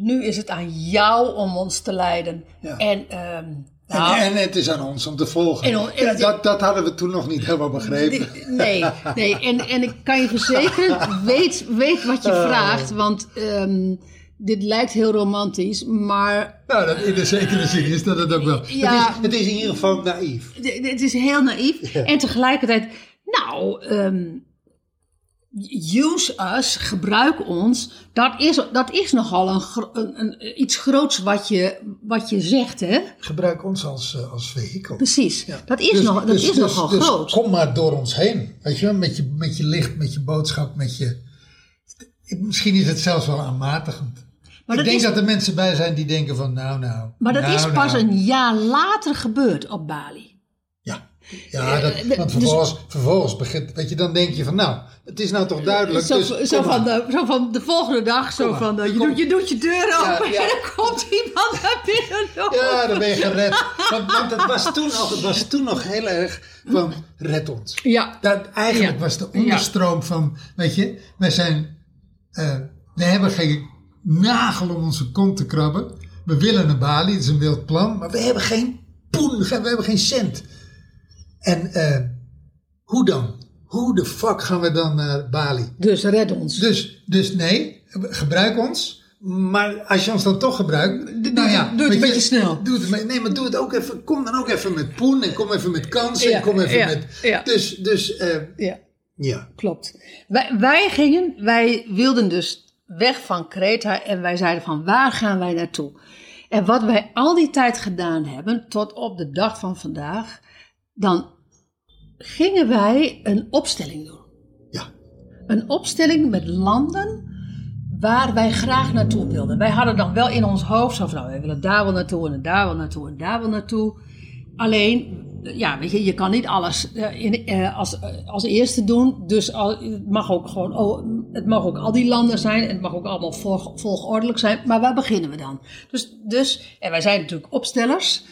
Nu is het aan jou om ons te leiden. Ja. En, ehm, nou, en, en het is aan ons om te volgen. En en- dat, dat hadden we toen nog niet helemaal begrepen. Nee, nee. En, en ik kan je verzekeren, weet, weet wat je vraagt. Want ehm, dit lijkt heel romantisch, maar Nou, dat, in de zekere zin is dat het ook wel. Ja. Het, is, het is in ieder geval naïef. het is heel naïef. En tegelijkertijd, nou, ehm, use us, gebruik ons. Dat is, dat is nogal een, een, een, iets groots wat je, wat je zegt, hè? Gebruik ons als, eh, als vehikel. Precies. Ja. Dat is, Dus- nog, dat dus- is dus- nogal dus groot. Kom maar door ons heen. Weet je wel, met je, met je licht, met je boodschap, met je. Misschien is het zelfs wel aanmatigend. Maar ik denk is- dat er mensen bij zijn die denken van nou nou. Maar dat nou, is pas nou. een jaar later gebeurd op Bali. Ja, ja dat, Eh, want dus- vervolgens, begint, weet je, dan denk je van nou, het is nou toch duidelijk. Zo, dus, zo, van de, zo van de volgende dag, zo maar. van, eh, je, Kom. doet, je doet je deur open ja. en dan komt iemand naar binnen. Ja, dan ben je gered. Want, want het, was toen nog, het was toen nog heel erg van red ons. Ja, Dat eigenlijk Ja. was de onderstroom van, weet je, wij zijn, eh, we hebben geen nagel om onze kont te krabben. We willen naar Bali, het is een wild plan, maar we hebben geen poen, we hebben geen cent. En eh, hoe dan? Hoe de fuck gaan we dan naar Bali? dus red ons. Dus, dus nee, gebruik ons. Maar als je ons dan toch gebruikt, Doe nou het- ja, doe het een je, beetje snel. Doe het, nee, maar doe het ook even. Kom dan ook even met poen en kom even met kansen Ja, en kom even ja, met. ja. Dus, dus eh, ja, ja. klopt. Wij, wij gingen, wij wilden dus weg van Kreta en wij zeiden van waar gaan wij naartoe? En wat wij al die tijd gedaan hebben, tot op de dag van vandaag, dan gingen wij een opstelling doen. Ja. een opstelling met landen waar wij graag naartoe wilden. Wij hadden dan wel in ons hoofd zo van, nou, wij willen daar wel naartoe en daar wel naartoe en daar wel naartoe. Alleen, ja, weet je, je kan niet alles eh, in, eh, als, eh, als eerste doen. Dus al, het mag ook gewoon, oh, het mag ook al die landen zijn en het mag ook allemaal volg, volgordelijk zijn. Maar waar beginnen we dan? Dus, dus, en wij zijn natuurlijk opstellers.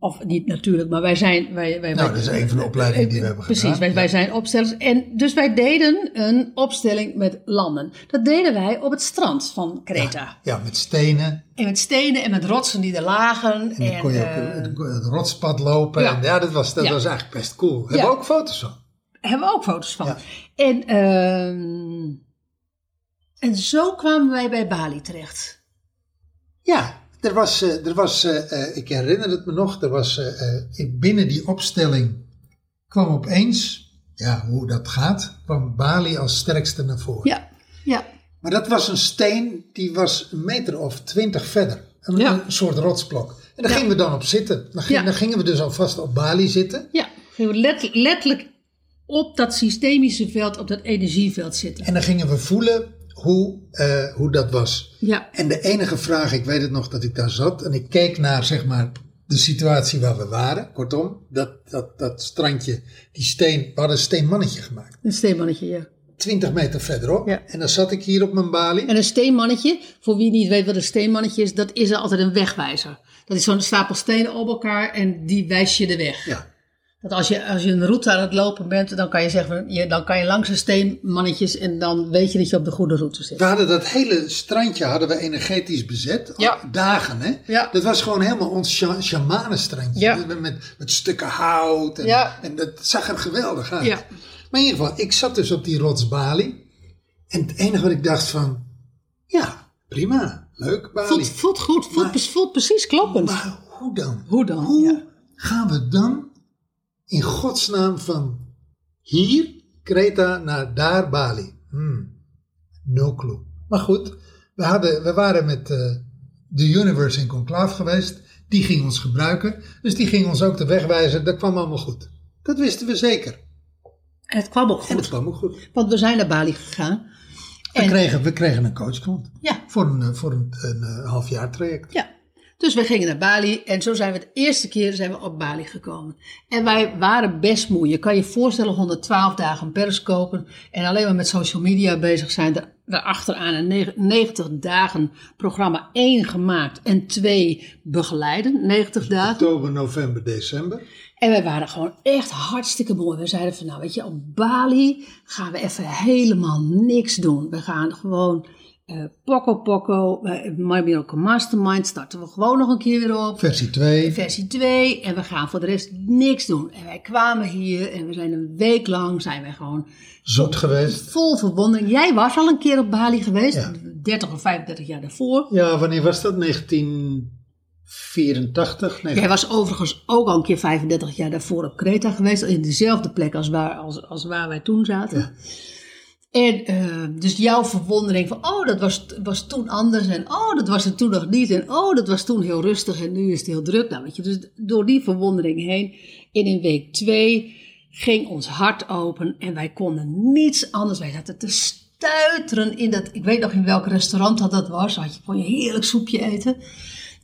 Of niet natuurlijk, maar wij zijn. Wij, wij, Nou, wij- dat is een van de opleidingen die we hebben Precies, gedaan. wij, wij Ja. zijn opstellers. En dus wij deden een opstelling met landen. Dat deden wij op het strand van Kreta. Ja, met stenen. En met stenen en met rotsen die er lagen. En dan En, kon je ook eh, het, rotspad lopen. ja. En ja, dat was, dat was eigenlijk best cool. Hebben we ook foto's van. hebben we ook foto's van. Ja. En, ehm, en zo kwamen wij bij Bali terecht. Ja, er was, eh, er was eh, eh, ik herinner het me nog, er was binnen die opstelling kwam opeens, ja, hoe dat gaat, kwam Bali als sterkste naar voren. Ja, ja, Maar dat was een steen, die was een meter of twintig verder. Een, Ja. een soort rotsblok. En daar Ja. gingen we dan op zitten. Dan, ging- Ja. dan gingen we dus alvast op Bali zitten. ja. Gingen we let- letterlijk op dat systemische veld, op dat energieveld zitten. En dan gingen we voelen hoe, eh, hoe dat was. Ja, En de enige vraag, ik weet het nog dat ik daar zat en ik keek naar zeg maar de situatie waar we waren. Kortom, dat, dat, dat strandje, die steen, we hadden een steenmannetje gemaakt. een steenmannetje, ja. 20 meter verderop. Ja. En dan zat ik hier op mijn balie. En een steenmannetje, voor wie niet weet wat een steenmannetje is, dat is altijd een wegwijzer. Dat is zo'n stapel stenen op elkaar en die wijst je de weg. Ja. Dat als je, als je een route aan het lopen bent, dan kan je zeggen, je, dan kan je langs de steenmannetjes en dan weet je dat je op de goede route zit. We hadden dat hele strandje hadden we energetisch bezet. Ja. Dagen, hè? Ja. Dat was gewoon helemaal ons sha- shamanenstrandje. Ja. Met, met, stukken hout. En, Ja. en dat zag er geweldig uit. Ja. Maar in ieder geval, ik zat dus op die rots Bali. En het enige wat ik dacht van... Ja, prima. Leuk, Bali. Voelt, voelt goed, voelt, Maar- voelt precies kloppend. Maar hoe dan? Hoe dan? Hoe gaan we dan in godsnaam van hier, Kreta, naar daar, Bali? Hmm, no clue. Maar goed, we, hadden, we waren met eh, de Universe in conclave geweest. Die ging ons gebruiken. Dus die ging ons ook de weg wijzen. Dat kwam allemaal goed. Dat wisten we zeker. En het kwam ook En goed, het kwam ook goed. want we zijn naar Bali gegaan. We, En- kregen, we kregen een coachklant. Ja, Voor een, eh, voor een, een, eh, halfjaar traject. ja. Dus we gingen naar Bali en zo zijn we de eerste keer zijn we op Bali gekomen. En wij waren best moe. Je kan je voorstellen 112 dagen periscopen en alleen maar met social media bezig zijn. Er- Daarachteraan een neg- 90 dagen programma 1 gemaakt en 2 begeleiden. 90 dagen. Oktober, november, december. En wij waren gewoon echt hartstikke mooi. We zeiden van, nou weet je, op Bali gaan we even helemaal niks doen. We gaan gewoon eh Poco Poco, eh, My Miracle Mastermind starten we gewoon nog een keer weer op. Versie 2. Versie 2 en we gaan voor de rest niks doen. En wij kwamen hier en we zijn een week lang, zijn wij gewoon Zoet geweest. vol verwondering. Jij was al een keer op Bali geweest, Ja. 30 of 35 jaar daarvoor. Ja, wanneer was dat? 1984? Nee, Jij was overigens ook al een keer 35 jaar daarvoor op Kreta geweest, in dezelfde plek als waar, als, als waar wij toen zaten. En eh, dus jouw verwondering van, oh, dat was, was toen anders en oh, dat was het toen nog niet en oh, dat was toen heel rustig en nu is het heel druk. Nou, weet je, dus door die verwondering heen, en in week twee ging ons hart open en wij konden niets anders. Wij zaten te stuiteren in dat, ik weet nog in welk restaurant dat, dat was, had je, kon je heerlijk soepje eten.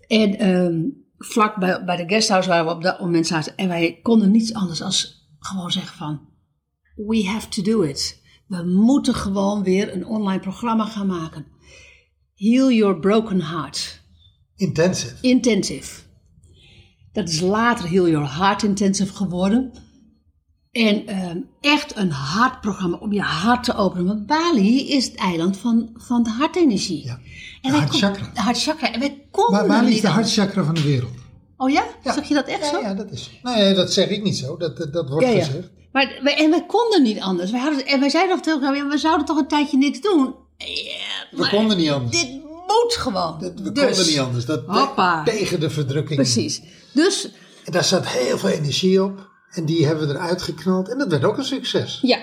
En ehm, vlak bij, bij de guesthouse waar we op dat moment zaten. En wij konden niets anders als gewoon zeggen van... We have to do it. We moeten gewoon weer een online programma gaan maken. Heal Your Broken Heart. Intensive. Intensive. Dat is later Heal Your Heart Intensive geworden. En ehm, echt een hartprogramma om je hart te openen. Want Bali is het eiland van, van de hartenergie. Ja. En De hartchakra. De hartchakra. En wij konden Maar niet ligt de hartchakra van de wereld? Oh ja? Ja. Zeg je dat echt zo? Ja, dat is. Nee, dat zeg ik niet zo. Dat, dat, dat wordt gezegd. Maar wij, en wij konden niet anders. Wij hadden, en wij zeiden nog elkaar, ja, we zouden toch een tijdje niks doen. Ja, We konden niet anders. Dit moet gewoon. Dat- we Dus, konden niet anders. Dat, Hoppa. tegen de verdrukking. Precies. Dus En daar zat heel veel energie op. En die hebben we eruit geknald. En dat werd ook een succes. ja,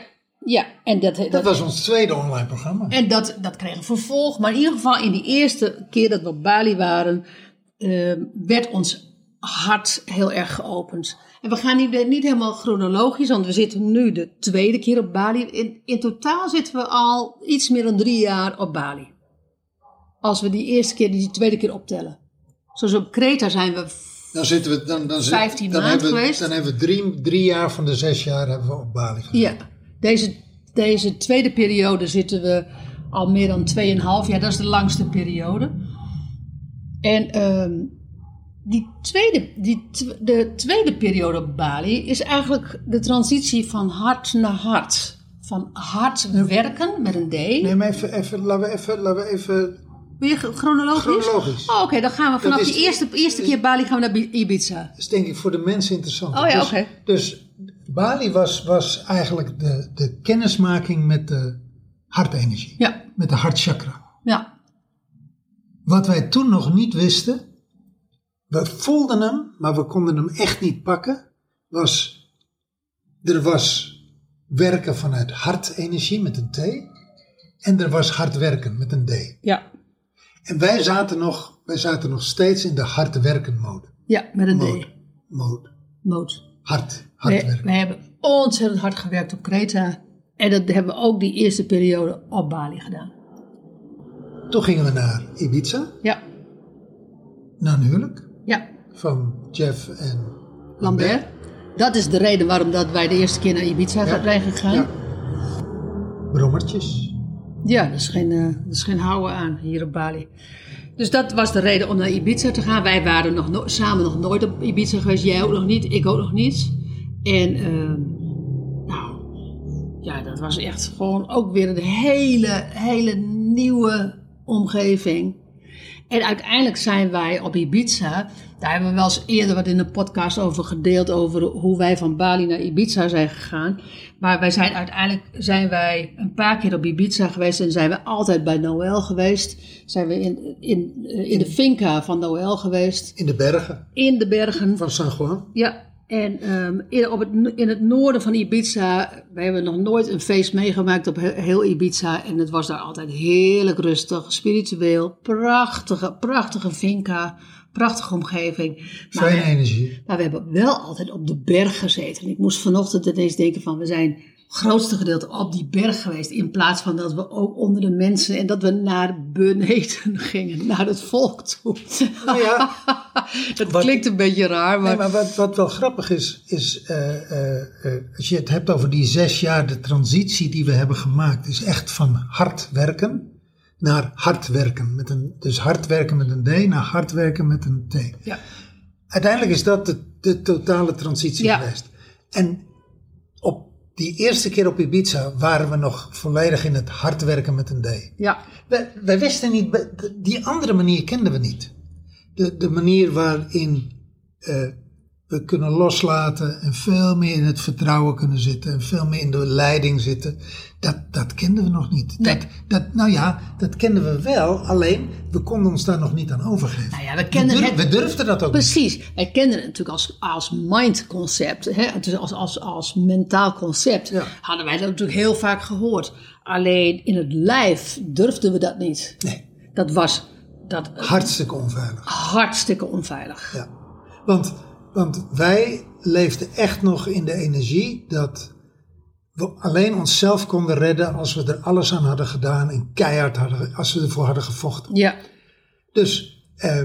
ja. En dat, Dat dat, was ons tweede online programma. en dat, dat kreeg een vervolg. Maar in ieder geval in die eerste keer dat we op Bali waren, eh, werd ons hart heel erg geopend. En we gaan niet, niet helemaal chronologisch, want we zitten nu de tweede keer op Bali. In, in totaal zitten we al iets meer dan drie jaar op Bali. Als we die eerste keer, die tweede keer optellen. Zoals op Kreta zijn we Dan zitten we. Dan, dan, zit- 15 dan hebben we, geweest. Dan hebben we drie, drie jaar van de zes jaar hebben we op Bali gedaan. Ja, deze, deze tweede periode zitten we al meer dan 2,5 jaar. Dat is de langste periode. En ehm, die tweede, die, de tweede periode op Bali is eigenlijk de transitie van hart naar hart. Van hard werken met een D. Nee, maar even, even, laten we even, laten we even Wil je chronologisch? chronologisch. Oh, oké, dan gaan we vanaf die eerste, eerste keer Bali gaan we naar Bi- Ibiza. Dat is denk ik voor de mensen interessant. Oh ja, dus, oké. Dus Bali was, was eigenlijk de, de kennismaking met de hartenergie. Ja, Met de hartchakra. ja, Wat wij toen nog niet wisten, we voelden hem, maar we konden hem echt niet pakken, was, er was werken vanuit hartenergie met een T en er was hard werken met een D. ja. En wij zaten nog, wij zaten nog steeds in de hard werken mode. Ja, met een Mode. D. mode. Moot. Hard, hard We, werken. we hebben ontzettend hard gewerkt op Kreta. En dat hebben we ook die eerste periode op Bali gedaan. Toen gingen we naar Ibiza, Ja, naar een huwelijk ja. van Jeff en Lambert. Dat is de reden waarom dat wij de eerste keer naar Ibiza Ja. zijn gegaan. Ja. Ja, Brommertjes. dat, is geen, dat is geen houden aan hier op Bali. Dus dat was de reden om naar Ibiza te gaan. Wij waren nog no- samen nog nooit op Ibiza geweest. Jij ook nog niet, ik ook nog niet. En ehm, nou, ja, dat was echt gewoon ook weer een hele, hele nieuwe omgeving. En uiteindelijk zijn wij op Ibiza. Daar hebben we wel eens eerder wat in de podcast over gedeeld. Over hoe wij van Bali naar Ibiza zijn gegaan. Maar wij zijn uiteindelijk zijn wij een paar keer op Ibiza geweest. En zijn we altijd bij Noël geweest. Zijn we in, in, eh, in de finca van Noël geweest. In de bergen In de bergen. van San Juan. Ja, en ehm, in, op het, in het noorden van Ibiza, we hebben nog nooit een feest meegemaakt op he- heel Ibiza. En het was daar altijd heerlijk rustig, spiritueel, prachtige, prachtige finca, prachtige omgeving. Maar, Fijne energie. maar we hebben wel altijd op de berg gezeten. En ik moest vanochtend ineens denken van, we zijn grootste gedeelte op die berg geweest. In plaats van dat we ook onder de mensen en dat we naar beneden gingen, naar het volk toe. Nou ja, dat Wat- klinkt een beetje raar, maar... Nee, maar wat, wat wel grappig is, is eh, eh, eh, als je het hebt over die zes jaar, de transitie die we hebben gemaakt, is echt van hard werken naar hard werken. Met een, dus hard werken met een D naar hard werken met een T. Ja. Uiteindelijk is dat de, de totale transitie Ja. geweest. En die eerste keer op Ibiza waren we nog volledig in het hard werken met een D. Ja, Wij, wij wisten niet, die andere manier kenden we niet. De, de manier waarin eh, we kunnen loslaten en veel meer in het vertrouwen kunnen zitten en veel meer in de leiding zitten, dat, dat kenden we nog niet. Nee. Dat, dat, nou ja, dat kenden we wel, alleen we konden ons daar nog niet aan overgeven. Nou ja, we kenden durf- het- we durfden dat ook niet. precies. Wij kenden het natuurlijk als, als mind-concept, hè? dus als, als, als mentaal concept. Ja. Hadden wij dat natuurlijk heel vaak gehoord. Alleen in het lijf durfden we dat niet. Nee, Dat was dat hartstikke onveilig. hartstikke onveilig. Ja. Want, want wij leefden echt nog in de energie dat we alleen onszelf konden redden als we er alles aan hadden gedaan en keihard hadden, als we ervoor hadden gevochten. Ja, Dus eh,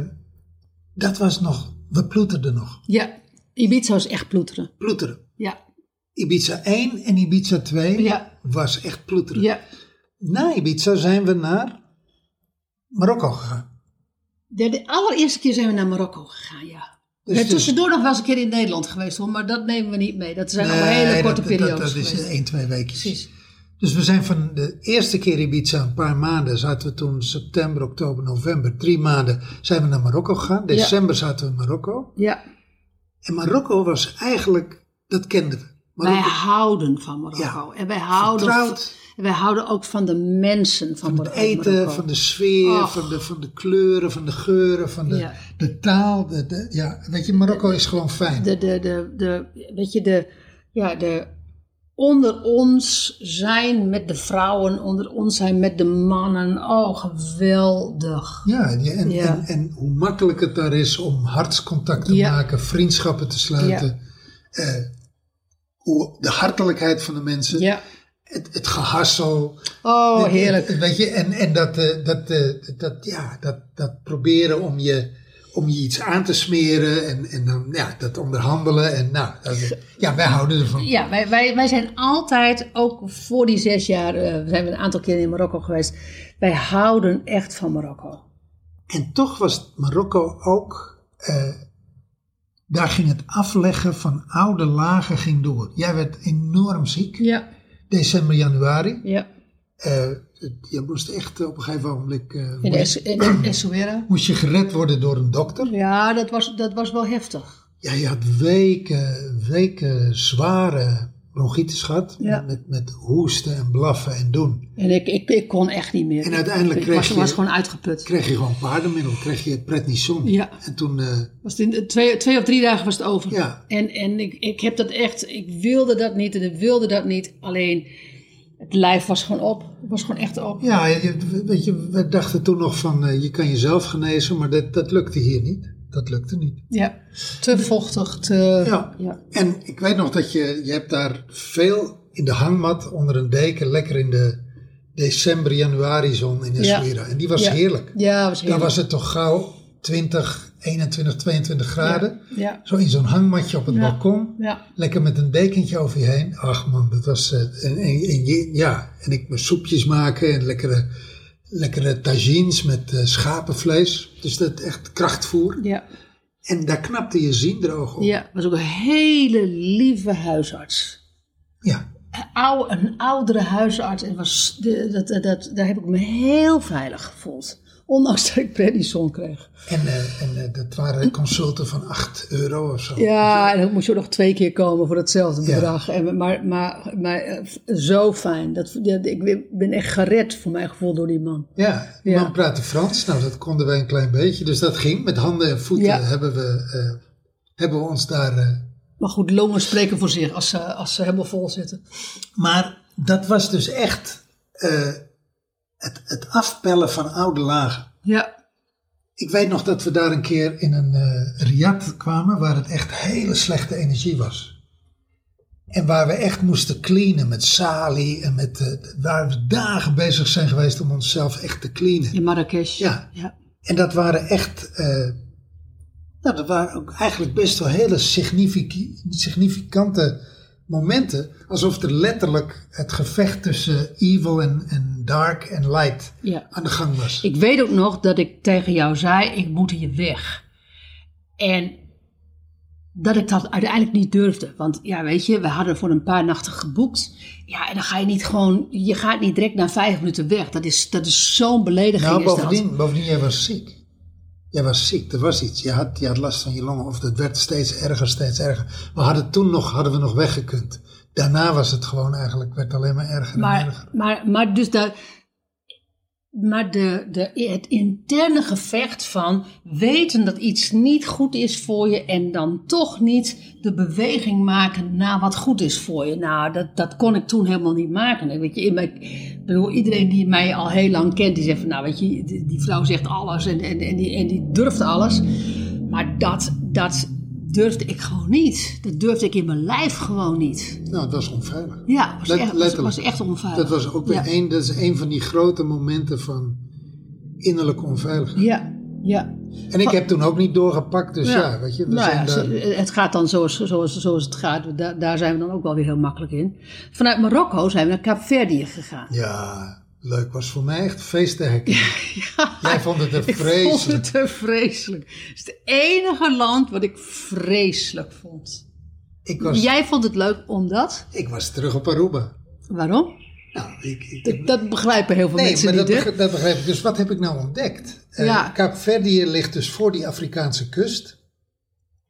dat was nog, we ploeterden nog. ja. Ibiza was echt ploeteren. Ploeteren. Ja, Ibiza 1 en Ibiza 2 Ja. was echt ploeteren. ja. Na Ibiza zijn we naar Marokko gegaan. De, de allereerste keer zijn we naar Marokko gegaan, ja. Dus- tussendoor nog wel eens een keer in Nederland geweest hoor, maar dat nemen we niet mee. Dat zijn allemaal hele Nee, korte dat, dat, periodes dat is geweest. 1, 2 weken. Precies. Dus we zijn van de eerste keer Ibiza, een paar maanden, zaten we toen september, oktober, november, drie maanden, zijn we naar Marokko gegaan. December zaten we in Marokko. Ja, En Marokko was eigenlijk, dat kenden we. wij houden van Marokko. Ja. En wij houden, Vertrouwd. Wij houden ook van de mensen van, van het Marokko. eten, van de sfeer, van de, van de kleuren, van de geuren, van de, Ja. de taal. De, de- ja, weet je, Marokko is gewoon fijn. de, de, de, de, weet je, de, ja, de onder ons zijn met de vrouwen, onder ons zijn met de mannen. Oh, geweldig. Ja, en, Ja. En, en hoe makkelijk het daar is om hartscontact te Ja. maken, vriendschappen te sluiten. Eh, hoe, de hartelijkheid van de mensen. Ja. Het, het gehassel. Oh, heerlijk. het- weet je, en, en dat, eh, dat, eh, dat, ja, dat, dat proberen om je, om je iets aan te smeren en, en dan ja, dat onderhandelen. En nou, dat- ja, wij houden ervan. Ja, wij, wij, wij zijn altijd, ook voor die zes jaar, eh, zijn we een aantal keer in Marokko geweest. Wij houden echt van Marokko. En toch was Marokko ook, daar ging het afleggen van oude lagen ging door. Jij werd enorm ziek, Ja, december, januari. ja. Eh, je moest echt op een gegeven moment eh, In Essaouira. moest je gered worden door een dokter. Ja, dat was, dat was wel heftig. Ja, je had weken, weken zware bronchitis gehad. Ja. Met, met hoesten en blaffen en doen. En ik, ik, ik kon echt niet meer. En uiteindelijk ik kreeg was, je- was gewoon uitgeput. Kreeg je gewoon paardenmiddel, kreeg je prednison. Ja. En toen, eh, Was het in twee, twee of drie dagen was het over. Ja. En, en ik, ik heb dat echt, ik wilde dat niet en ik wilde dat niet. Alleen, het lijf was gewoon op. Het was gewoon echt op. ja, je- weet je, we dachten toen nog van eh, je kan jezelf genezen, maar dat, dat lukte hier niet. Dat lukte niet. Ja, te vochtig, te... Ja. ja. En ik weet nog dat je, je hebt daar veel in de hangmat onder een deken, lekker in de december, januari zon in Essaouira. En die was Ja. heerlijk. Ja, was Dan heerlijk. was het toch gauw 20, 21, 22 graden. Ja, Zo in zo'n hangmatje op het Ja. balkon. ja. Lekker met een dekentje over je heen. Ach man, dat was... eh, en, en, en je- ja, en ik mijn soepjes maken en lekkere, lekkere tagines met eh, schapenvlees. Dus dat echt krachtvoer. ja. En daar knapte je ziendroog op. Ja, was ook een hele lieve huisarts. Ja. Een, oude, een oudere huisarts. En was, de, dat, dat, dat, daar heb ik me heel veilig gevoeld. Ondanks dat ik prednison kreeg. En, eh, en eh, dat waren consulten van 8 euro of zo. Ja, en dan moest je nog twee keer komen voor hetzelfde Ja. bedrag. En, maar maar, maar eh, zo fijn. Dat, ja, ik ben echt gered voor mijn gevoel door die man. Ja, die Ja. man praatte Frans. Nou, dat konden wij een klein beetje. Dus dat ging. Met handen en voeten Ja. hebben, we, hebben we ons daar... Maar goed, longen spreken voor zich als ze, als ze helemaal vol zitten. Maar dat was dus echt het, het afpellen van oude lagen. Ja, Ik weet nog dat we daar een keer in een eh riad kwamen waar het echt hele slechte energie was. En waar we echt moesten cleanen met salie en met, eh, waar we dagen bezig zijn geweest om onszelf echt te cleanen. in Marrakesh. Ja. ja. En dat waren echt, eh, nou dat waren ook eigenlijk best wel hele significante momenten. Alsof er letterlijk het gevecht tussen evil en, en dark en light ja. aan de gang was. Ik weet ook nog dat ik tegen jou zei, ik moet hier weg. En dat ik dat uiteindelijk niet durfde. Want ja, weet je, we hadden voor een paar nachten geboekt. Ja, en dan ga je niet gewoon, je gaat niet direct na vijf minuten weg. Dat is, dat is zo'n belediging. nou, is dat. bovendien, bovendien, jij was ziek. Jij was ziek, er was iets. Je had, je had last van je longen of het werd steeds erger, steeds erger. We hadden toen nog, hadden we nog weggekund. Daarna was het gewoon eigenlijk, werd alleen maar erger en Maar, erger. maar, maar dus de, maar de, de, het interne gevecht van weten dat iets niet goed is voor je en dan toch niet de beweging maken naar wat goed is voor je. Nou, dat, dat kon ik toen helemaal niet maken. En Weet je, in mijn, bedoel, iedereen die mij al heel lang kent, die zegt van nou weet je, die, die vrouw zegt alles en, en, en, die, en die durft alles. Maar dat, dat durfde ik gewoon niet. Dat durfde ik in mijn lijf gewoon niet. Nou, het was onveilig. Ja, het was, Let- echt, was, echt onveilig. Dat was ook weer Ja. een, dat is een van die grote momenten van innerlijke onveiligheid. Ja, ja. En ik heb toen ook niet doorgepakt, dus ja, weet je, we nou ja, het gaat dan zoals, zoals, zoals het gaat. Daar, daar zijn we dan ook wel weer heel makkelijk in. Vanuit Marokko zijn we naar Kaapverdië gegaan. Ja, leuk. Was voor mij echt feest te herkennen. Jij vond het er Ik vond vreselijk. het er vreselijk. Het is het enige land wat ik vreselijk vond. Ik was, Jij vond het leuk omdat? ik was terug op Aruba. Waarom? Nou, ik, ik, Dat, dat begrijpen heel veel nee, mensen maar dat, niet. begrijp, dat begrijp ik. Dus wat heb ik nou ontdekt? Eh Ja. Kaapverdië ligt dus voor die Afrikaanse kust.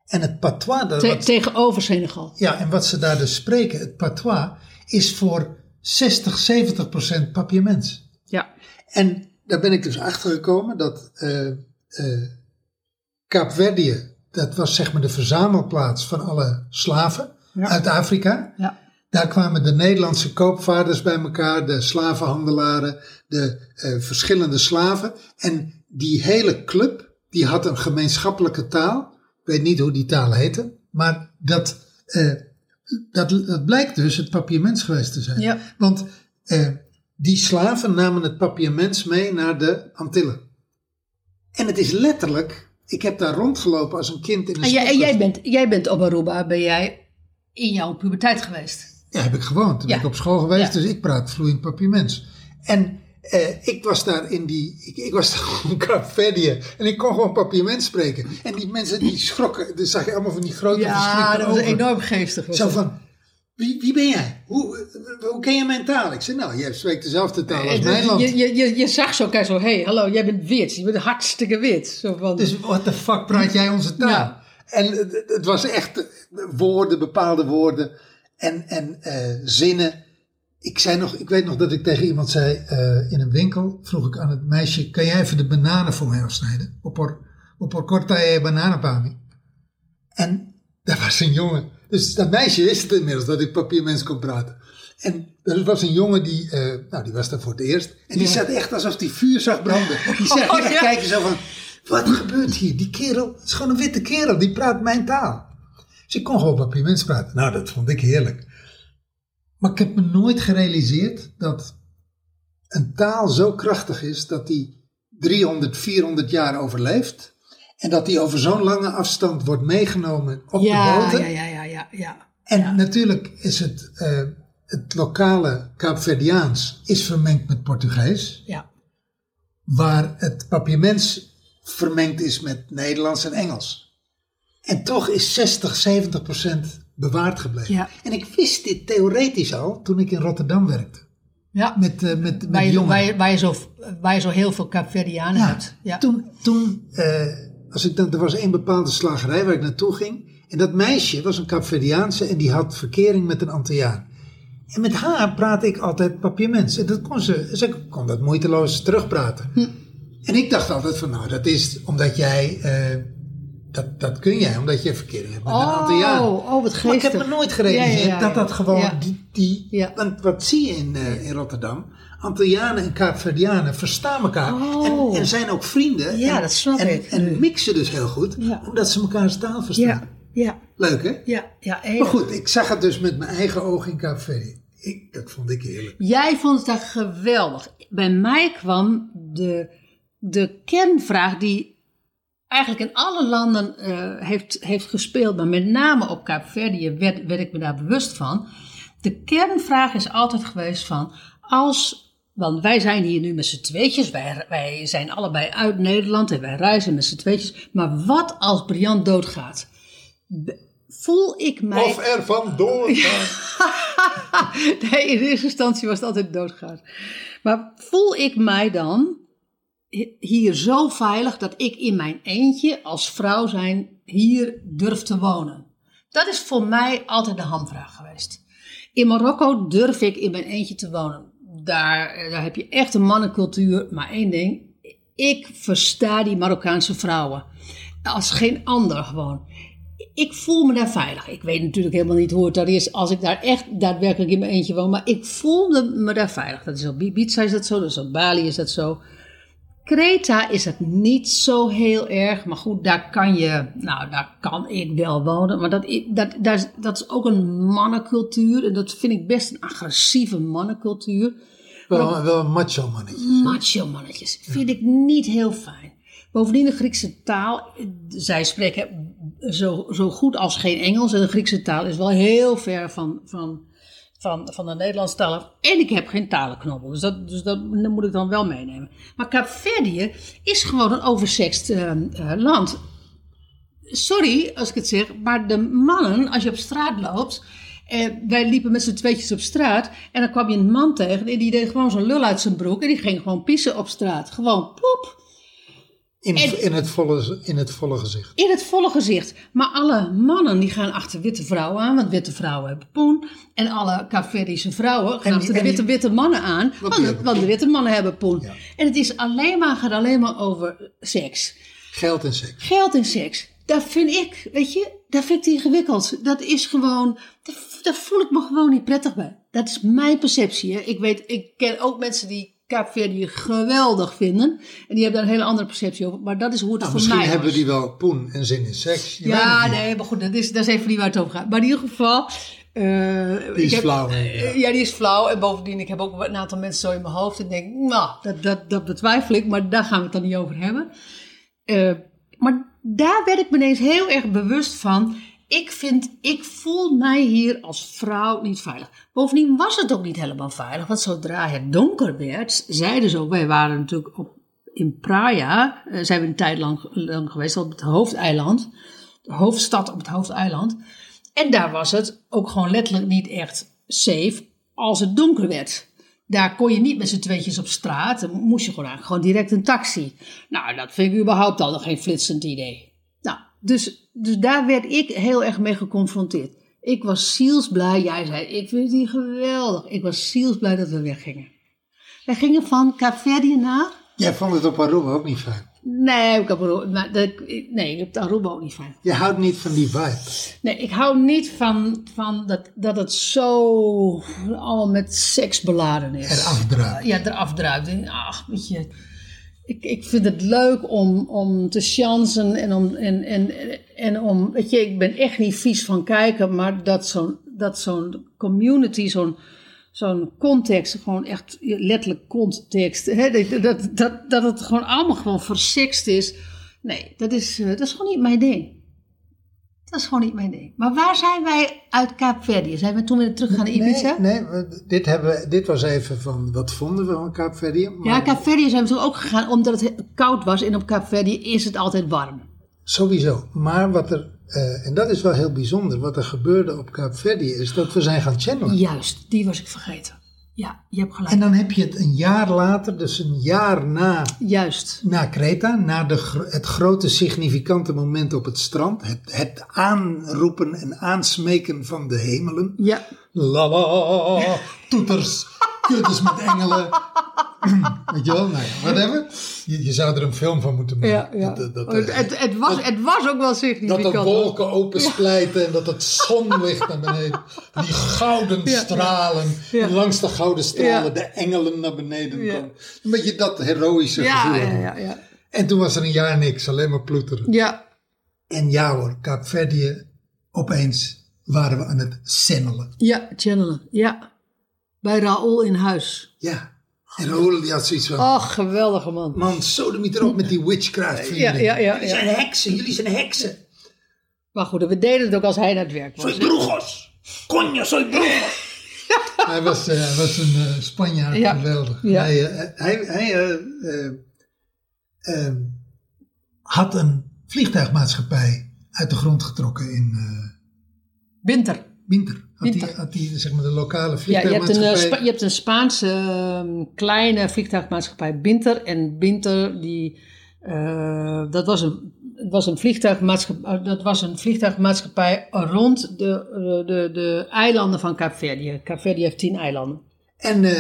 En het patois, dat, Te- wat, tegenover Senegal. ja, en wat ze daar dus spreken, het patois, is voor 60, 70 procent papiaments. Ja. En daar ben ik dus achter gekomen dat eh eh Kaapverdië, dat was zeg maar de verzamelplaats van alle slaven Ja. uit Afrika. Ja. Daar kwamen de Nederlandse koopvaarders bij elkaar, de slavenhandelaren, de eh, verschillende slaven. En die hele club, die had een gemeenschappelijke taal. Ik weet niet hoe die taal heette, maar dat, eh, dat, dat blijkt dus het papiaments geweest te zijn. Ja. Want eh, die slaven namen het papiaments mee naar de Antillen. En het is letterlijk, ik heb daar rondgelopen als een kind in een En jij, en jij, bent, jij bent op Aruba, ben jij in jouw puberteit geweest. Ja, heb ik gewoond. Toen Ja. ben ik op school geweest, Ja. dus ik praat vloeiend papiaments. En eh, ik was daar in die, ik, ik was daar gewoon Kaapverdië en ik kon gewoon papiermens spreken. En die mensen die schrokken, dan zag je allemaal van die grote Ja, dat was enorm geestig. was Zo van, wie, wie ben jij? Hoe, eh, hoe ken je mijn taal? Ik zei, nou, jij spreekt dezelfde taal als En mijn land. je, je, je, je zag zo, kijk zo, hé, hey, hallo, jij bent wit. Je bent hartstikke wit. Zo van, Dus what the fuck praat jij onze taal? Ja. En het, het was echt eh, woorden, bepaalde woorden en, en eh, zinnen. Ik, zei nog, ik weet nog dat ik tegen iemand zei eh, in een winkel, vroeg ik aan het meisje, kan jij even de bananen voor mij afsnijden? Op por, op bananenpami. En daar was een jongen. Dus dat meisje wist het inmiddels dat ik papiermens kon praten. En er was een jongen die, eh, nou die was daar voor het eerst. En die zat echt alsof die vuur zag branden. Die zag Oh, ja. kijken zo van, wat gebeurt hier? Die kerel, het is gewoon een witte kerel, die praat mijn taal. Dus ik kon gewoon papiermens praten. Nou, dat vond ik heerlijk. Maar ik heb me nooit gerealiseerd dat een taal zo krachtig is dat die 300, 400 jaar overleeft. En dat die over zo'n lange afstand wordt meegenomen op de boten. ja, ja, ja, ja, ja. En natuurlijk is het, eh, het lokale Kaapverdiaans is vermengd met Portugees. ja. Waar het papiermens vermengd is met Nederlands en Engels. En toch is 60, 70 procent bewaard gebleven. Ja. En ik wist dit theoretisch al toen ik in Rotterdam werkte. ja. Met, eh, met, met Waar je, jongeren. waar, je, waar, je zo, waar je zo heel veel Kaapverdianen Ja, hebt. Ja. Toen, toen eh, als ik dan, er was één bepaalde slagerij waar ik naartoe ging. En dat meisje was een Kaapverdiaanse en die had verkering met een Antilliaan. En met haar praatte ik altijd papiermens. En dat kon ze, ze kon dat moeiteloos terugpraten. Hm. En ik dacht altijd van nou, dat is omdat jij, eh, dat, dat kun jij, omdat je verkering hebt met een Antilliaan. Oh, oh, wat geestig. Maar ik heb me nooit gerealiseerd Ja, ja, ja, dat dat gewoon die, die want wat zie je in, eh, in Rotterdam? Antillianen en Kaapverdianen verstaan elkaar Oh. en, en zijn ook vrienden. Ja, en, dat snap en, ik En mixen dus heel goed, omdat ze elkaars taal verstaan. Ja, ja, Leuk hè? ja, ja. Maar goed, ik zag het dus met mijn eigen ogen in Kaapverdië. Ik, dat vond ik heerlijk. Jij vond het daar geweldig. Bij mij kwam de, de kernvraag die eigenlijk in alle landen eh, heeft, heeft gespeeld, maar met name op Kaapverdië werd, werd ik me daar bewust van. De kernvraag is altijd geweest van, als, want wij zijn hier nu met z'n tweetjes, wij, wij zijn allebei uit Nederland en wij reizen met z'n tweetjes, maar wat als Brian doodgaat? Voel ik mij... Of er vandoor gaan. nee, in eerste instantie was het altijd doodgaan. Maar voel ik mij dan hier zo veilig dat ik in mijn eentje als vrouw zijn hier durf te wonen? Dat is voor mij altijd de hamvraag geweest. In Marokko durf ik in mijn eentje te wonen. Daar, daar heb je echt een mannencultuur. Maar één ding, ik versta die Marokkaanse vrouwen. Als geen ander gewoon. Ik voel me daar veilig. Ik weet natuurlijk helemaal niet hoe het daar is als ik daar echt daadwerkelijk in mijn eentje woon. Maar ik voelde me daar veilig. Dat is op Ibiza is dat zo, dat is op Bali is dat zo. Kreta is het niet zo heel erg. Maar goed, daar kan je, nou daar kan ik wel wonen. Maar dat, dat, dat, is, dat is ook een mannencultuur. En dat vind ik best een agressieve mannencultuur. Wel, macho mannetje. Macho mannetjes. Vind ik niet heel fijn. Bovendien de Griekse taal. Zij spreken zo, zo goed als geen Engels. En de Griekse taal is wel heel ver van, van, van, van de af. En ik heb geen talenknobbel. Dus dat, dus dat moet ik dan wel meenemen. Maar Kaapverdië is gewoon een oversext eh, eh, land. Sorry als ik het zeg, maar de mannen, als je op straat loopt. Eh, wij liepen met z'n tweetjes op straat. En dan kwam je een man tegen. En die deed gewoon zo'n lul uit zijn broek. En die ging gewoon pissen op straat. Gewoon poep. In, En- in, het volle, in het volle gezicht. In het volle gezicht. Maar alle mannen die gaan achter witte vrouwen aan. Want witte vrouwen hebben poen. En alle Caverdische vrouwen gaan achter de witte, witte mannen aan. Want, want de witte mannen hebben poen. Ja. En het is alleen maar, gaat alleen maar over seks. Geld en seks. Geld en seks. Dat vind ik, weet je, dat vind ik ingewikkeld. Dat is gewoon, daar, daar voel ik me gewoon niet prettig bij. Dat is mijn perceptie. Hè. Ik weet, ik ken ook mensen die Kaapverdië geweldig vinden. En die hebben daar een hele andere perceptie over. Maar dat is hoe het Nou, voor misschien mij hebben was. die wel poen en zin in seks. Je Ja, nee, maar goed, dat is, dat is even niet waar het over gaat. Maar in ieder geval... eh, Die is heb- flauw. Ja. Ja, die is flauw. En bovendien, ik heb ook een aantal mensen zo in mijn hoofd. En denk, nou, dat, dat, dat betwijfel ik. Maar daar gaan we het dan niet over hebben. Eh, maar daar werd ik me ineens heel erg bewust van. Ik vind, ik voel mij hier als vrouw niet veilig. Bovendien was het ook niet helemaal veilig, want zodra het donker werd, zeiden ze ook, wij waren natuurlijk op, in Praia, eh, zijn we een tijd lang, geweest op het hoofdeiland, de hoofdstad op het hoofdeiland. En daar was het ook gewoon letterlijk niet echt safe als het donker werd. Daar kon je niet met z'n tweetjes op straat, dan moest je gewoon, gewoon direct een taxi. Nou, dat vind ik überhaupt al geen flitsend idee. Nou, dus, dus daar werd ik heel erg mee geconfronteerd. Ik was zielsblij. Jij zei, ik vind die geweldig. Ik was zielsblij dat we weggingen. Wij gingen van Kaapverdië naar... Jij vond het op Aruba ook niet fijn. Nee, ik heb, Aruba- maar dat, nee, ik heb Aruba ook niet fijn. Je houdt niet van die vibe. Nee, ik hou niet van, van dat, dat het zo allemaal met seks beladen is. Eraf druipt. Ja, eraf druipt. En, Ach, weet je, ik, ik vind het leuk om, om te chansen en om, en, en, en om, weet je, ik ben echt niet vies van kijken, maar dat zo'n, dat zo'n community, zo'n, zo'n context, gewoon echt letterlijk context, hè, dat, dat, dat, het gewoon allemaal gewoon versext is. Nee, dat is, eh, dat is gewoon niet mijn ding. Dat is gewoon niet mijn ding. Maar waar zijn wij uit Kaapverdië? Zijn we toen weer terug gaan naar Ibiza? Nee, nee dit, hebben, we- dit was even van wat vonden we van Kaapverdië. Maar Ja, Kaapverdië zijn we toen ook gegaan omdat het koud was. En op Kaapverdië is het altijd warm. Sowieso. Maar wat er, eh, en dat is wel heel bijzonder, wat er gebeurde op Kaapverdië is dat we zijn gaan channelen. Juist, die was ik vergeten. Ja, je hebt gelijk. En dan heb je het een jaar later, dus een jaar na, Juist. na Kreta, na de, het grote significante moment op het strand, het, het aanroepen en aansmeken van de hemelen. Ja, La la, toeters, kuddes met engelen. Weet je wel? Nou ja, whatever. Je, je zou er een film van moeten maken. ja, ja. Dat, dat, het, eh, het, het was, het was ook wel dat significant. de wolken opensplijten en dat het zonlicht naar beneden. Die gouden stralen. Langs de gouden stralen de engelen naar beneden komen. Een beetje dat heroïsche gevoel. ja, ja, ja. En toen was er een jaar niks, alleen maar ploeteren. Ja, En ja hoor, Kaapverdië, opeens waren we aan het semmelen. ja, channelen. Ja. Bij Raoul in huis. Ja. En Raoul die had zoiets van... Ach, geweldige man. Man, sodemiet erop met die witchcraft vrienden. Ja, ja, ja, Jullie zijn heksen, jullie zijn heksen. Maar goed, we deden het ook als hij naar het werk was. Soy brujos. Coño, soy brujos. Hij was, eh, was een eh, Spanjaard, Ja. geweldig. Ja. Hij, eh, hij, hij had een vliegtuigmaatschappij uit de grond getrokken in Winter. Winter. Had hij, Winter. had hij zeg maar, de lokale Ja, je hebt, een, eh, vliegtuigmaatschappij... Je hebt een Spaanse ehm, kleine vliegtuigmaatschappij Binter. En Binter, die, eh, dat, was een, was een vliegtuigmaatschappij, dat was een vliegtuigmaatschappij rond de, eh, de, de eilanden van Kaapverdië. Kaapverdië heeft tien eilanden. En eh,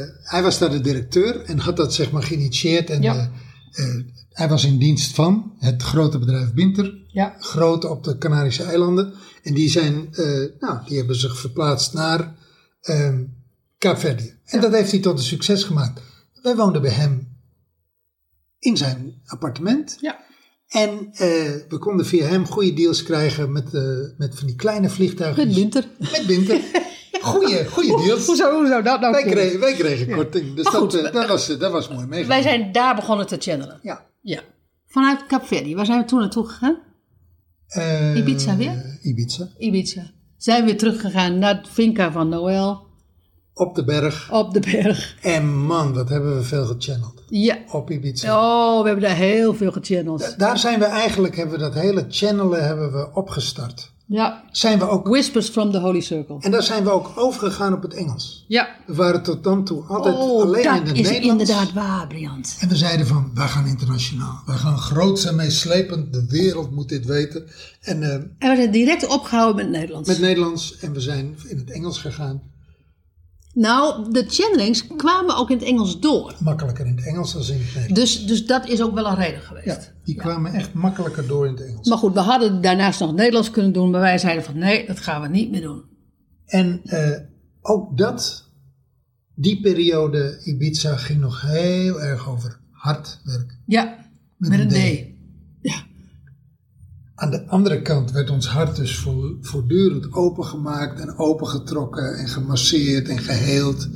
eh, hij was daar de directeur en had dat zeg maar geïnitieerd. En Ja. eh, eh, hij was in dienst van het grote bedrijf Binter. Ja. groot op de Canarische eilanden. En die, zijn, eh, nou, die hebben zich verplaatst naar ehm Kaapverdië. En dat heeft hij tot een succes gemaakt. Wij woonden bij hem in zijn appartement. Ja. En eh, we konden via hem goede deals krijgen met, eh, met van die kleine vliegtuigen. Met Binter. Met Binter. Goeie, goede deals. Hoe zou, hoe zou dat nou Wij kunnen? kregen, wij kregen korting. Dus dat, dat, was, dat was mooi meegemaakt. Wij zijn daar begonnen te channelen. Ja. Ja. Vanuit Kaapverdië. Waar zijn we toen naartoe gegaan? Eh, Ibiza weer? Ibiza. Ibiza. Zijn we weer teruggegaan naar het Finca van Noël. Op de berg. Op de berg. En man, wat hebben we veel gechanneld. Ja. Op Ibiza. Oh, we hebben daar heel veel gechanneld. Daar zijn we eigenlijk, hebben we dat hele channelen hebben we opgestart. Ja. Zijn we ook, Whispers from the Holy Circle. en daar zijn we ook overgegaan op het Engels. Ja. We waren tot dan toe altijd Oh, alleen dat in het is Nederlands. inderdaad waar, Briant. En we zeiden van, wij gaan internationaal. Wij gaan groots en meeslepend. De wereld moet dit weten. En eh, En we zijn direct opgehouden met Nederlands. met Nederlands. En we zijn in het Engels gegaan. Nou, de channelings kwamen ook in het Engels door. Makkelijker in het Engels dan in het Nederlands. Dus, dus dat is ook wel een reden geweest. Ja, die kwamen echt makkelijker door in het Engels. Maar goed, we hadden daarnaast nog Nederlands kunnen doen. Maar wij zeiden van nee, dat gaan we niet meer doen. En eh, ook dat, die periode Ibiza ging nog heel erg over hard werk. Ja, Met met, een een D. Aan de andere kant werd ons hart dus vo- voortdurend opengemaakt en opengetrokken en gemasseerd en geheeld.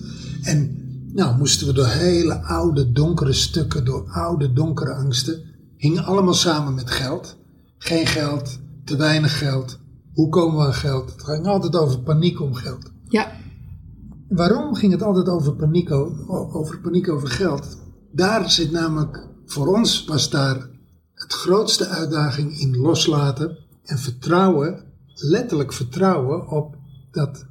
En nou moesten we door hele oude donkere stukken, door oude donkere angsten, hingen allemaal samen met geld. Geen geld, te weinig geld, hoe komen we aan geld? Het ging altijd over paniek om geld. Ja, Waarom ging het altijd over paniek, over paniek over geld? Daar zit namelijk, voor ons was daar het grootste uitdaging in loslaten en vertrouwen, letterlijk vertrouwen op dat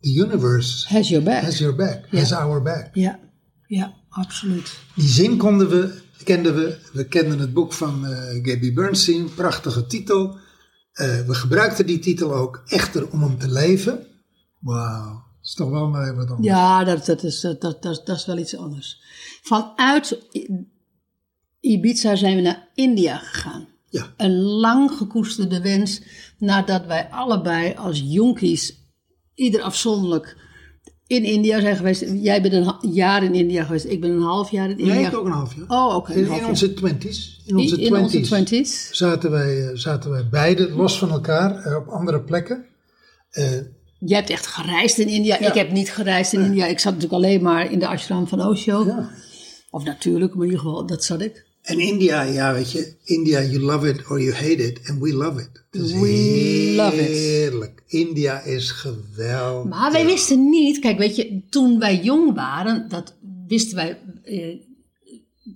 the universe has your back. has your back, Ja. has our back. Ja, ja, absoluut. Die zin konden we, kenden we. We kenden het boek van eh Gaby Bernstein, prachtige titel. Eh, we gebruikten die titel ook echter om hem te leven. Wauw, dat is toch wel maar wat anders. Ja, dat, dat, is, dat, dat, dat, is wel iets anders. Vanuit Ibiza zijn we naar India gegaan. Ja. Een lang gekoesterde wens nadat wij allebei als jonkies, ieder afzonderlijk, in India zijn geweest. Jij bent een jaar in India geweest, ik ben een half jaar in India. Nee, ik ook een half jaar. Oh, oké. in, onze twenties. In onze in onze twenties twenties. zaten wij, eh, zaten wij beide los van elkaar eh, op andere plekken. Eh, Jij hebt echt gereisd in India. Ja. Ik heb niet gereisd in India. Ik zat natuurlijk alleen maar in de ashram van Osho. ja. Of natuurlijk, maar in ieder geval, dat zat ik. En India, ja, weet je, India, you love it or you hate it, and we love it. Is We love it. heerlijk. India is geweldig. Maar wij wisten niet, kijk, weet je, toen wij jong waren, dat wisten wij, eh,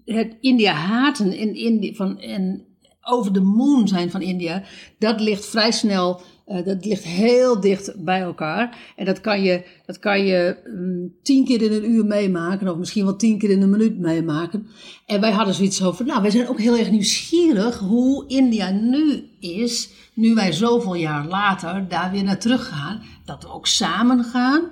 het India haten en, Indi van, en over de moon zijn van India, dat ligt vrij snel, eh, dat ligt heel dicht bij elkaar. En dat kan je, dat kan je mm, tien keer in een uur meemaken, of misschien wel tien keer in een minuut meemaken. En wij hadden zoiets over, nou, wij zijn ook heel erg nieuwsgierig hoe India nu is, nu wij zoveel jaar later daar weer naar terug gaan, dat we ook samen gaan.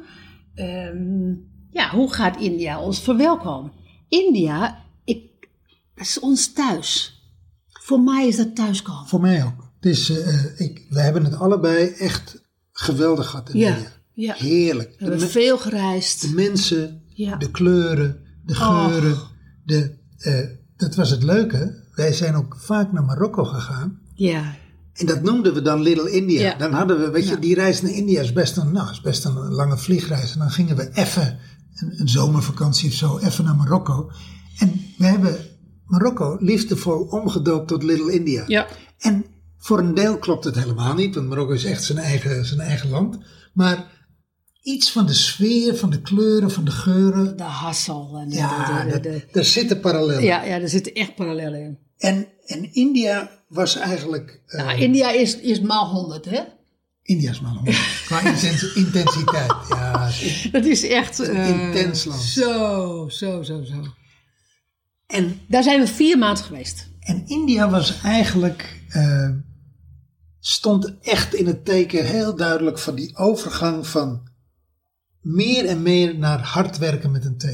Ehm, ja, hoe gaat India ons verwelkomen? India, ik, dat is ons thuis. Voor mij is dat thuiskomen. Voor mij ook. Het is, eh, ik, we hebben het allebei echt geweldig gehad in Ja. Heerlijk. We hebben veel gereisd. de mensen, Ja. de kleuren, de geuren. De, eh, dat was het leuke. Wij zijn ook vaak naar Marokko gegaan. Ja, En dat noemden we dan Little India. Ja. Dan hadden we, weet je, die reis naar India is best een, nou, is best een lange vliegreis. En dan gingen we even, een, een zomervakantie of zo, even naar Marokko. En we hebben Marokko liefdevol omgedoopt tot Little India. ja. En voor een deel klopt het helemaal niet, want Marokko is echt zijn eigen, zijn eigen land. Maar iets van de sfeer, van de kleuren, van de geuren. de hassel. En de, Ja, de- de- daar zitten parallellen. ja, ja, er zitten echt parallellen in. En, en India was eigenlijk. Nou, India is, is maal 100, hè? India is een honderd. Qua intens- intensiteit. Ja, Dat is echt... eh, intens land. Zo, zo, zo, zo. en, Daar zijn we vier maanden geweest. en India was eigenlijk. eh, stond echt in het teken heel duidelijk van die overgang van meer en meer naar hard werken met een T.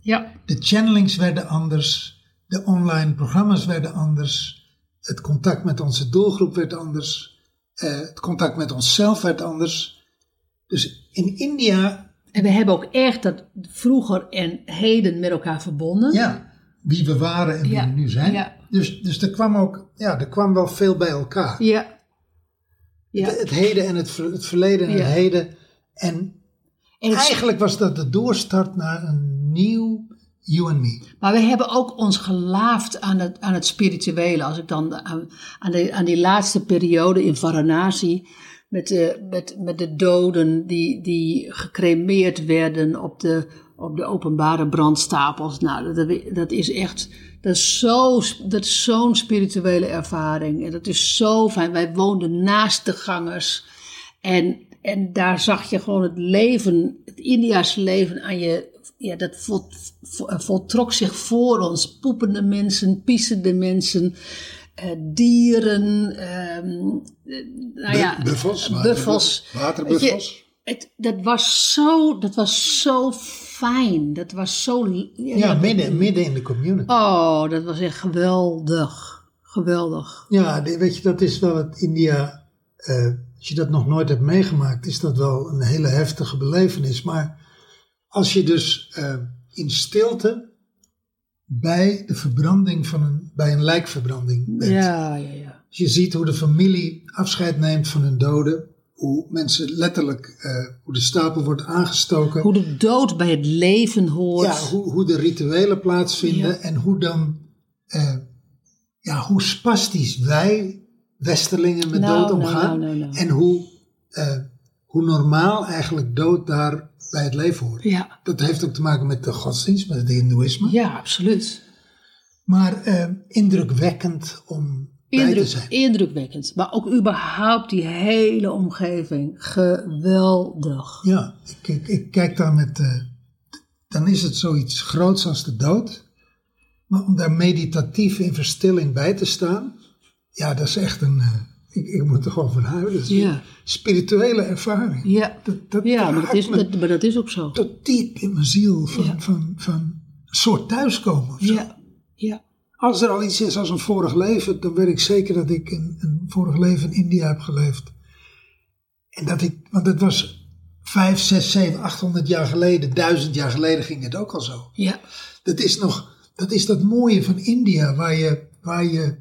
Ja. De channelings werden anders, de online programma's werden anders, het contact met onze doelgroep werd anders, eh, het contact met onszelf werd anders. Dus in India, En we hebben ook echt dat vroeger en heden met elkaar verbonden. ja, wie we waren en wie Ja, we nu zijn. ja. Dus, dus er kwam ook, ja, er kwam wel veel bij elkaar. Ja. Ja. Het, het heden en het, het verleden en Ja. het heden. En En het- eigenlijk was dat de doorstart naar een nieuw you and me. Maar we hebben ook ons gelaafd aan het, aan het spirituele. Als ik dan aan, aan, de, aan die laatste periode in Varanasi. Met de, met, met de doden die, die gecremeerd werden op de, op de openbare brandstapels. Nou, dat, dat is echt. Dat is zo- dat is zo'n spirituele ervaring. En dat is zo fijn. Wij woonden naast de gangers. En, en daar zag je gewoon het leven, het India's leven aan je. Ja, dat vol- voltrok zich voor ons. Poepende mensen, piezende mensen, eh, dieren. ehm, eh, nou ja, Bu- buffels, buffels. waterbuffels. Je, Het, dat, was zo, dat was zo fijn. Dat was zo. Ja, midden, midden in de community. Oh, dat was echt geweldig. Geweldig. Ja, weet je, dat is wel het India. eh, als je dat nog nooit hebt meegemaakt, is dat wel een hele heftige belevenis. Maar als je dus eh, in stilte bij de verbranding van een, bij een lijkverbranding bent. Ja, ja, ja. Als je ziet hoe de familie afscheid neemt van hun doden, hoe mensen letterlijk, eh, hoe de stapel wordt aangestoken. Hoe de dood bij het leven hoort. Ja, hoe, hoe de rituelen plaatsvinden Ja. en hoe dan, eh, ja, hoe spastisch wij Westerlingen met Nou, dood nou, omgaan. nou. En hoe eh, hoe normaal eigenlijk dood daar bij het leven hoort. Ja, Dat heeft ook te maken met de godsdienst, met het hindoeïsme. ja absoluut. Maar indrukwekkend om Indruk, zijn. indrukwekkend. Maar ook überhaupt die hele omgeving. Geweldig. Ja, ik, ik, ik kijk daar met. eh, dan is het zoiets groots als de dood. Maar om daar meditatief in verstilling bij te staan. Ja, dat is echt een. eh, ik, ik moet er gewoon van huilen. Dat is Ja. een spirituele ervaring. Ja, Dat, dat ja maar, dat is, dat, maar dat is ook zo. tot diep in mijn ziel van, Ja. van, van een soort thuiskomen. Of zo. Ja, ja. Als er al iets is als een vorig leven, dan weet ik zeker dat ik een, een vorig leven in India heb geleefd. En dat ik, want het was vijf, zes, zeven, achthonderd jaar geleden, duizend jaar geleden ging het ook al zo. ja. Dat is nog, dat is dat mooie van India, waar je, waar je,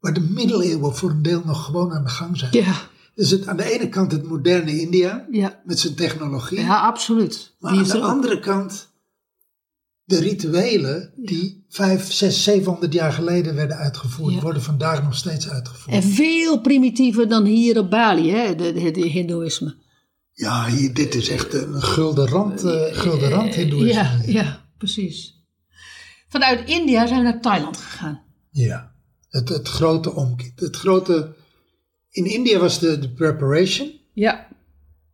waar de middeleeuwen voor een deel nog gewoon aan de gang zijn. Ja, Dus het, aan de ene kant het moderne India, ja. met zijn technologie. ja absoluut. Maar Die aan de er ook. andere kant de rituelen die vijf, zes, zevenhonderd jaar geleden werden uitgevoerd, Ja. worden vandaag nog steeds uitgevoerd. En veel primitiever dan hier op Bali, hè, de, de, de hindoeïsme. Ja, hier, dit is echt een gulden rand, eh gulden rand hindoeïsme. Ja, ja, precies. Vanuit India zijn we naar Thailand gegaan. Ja. Het, het grote omkeer. Het grote, in India was de, de preparation, Ja,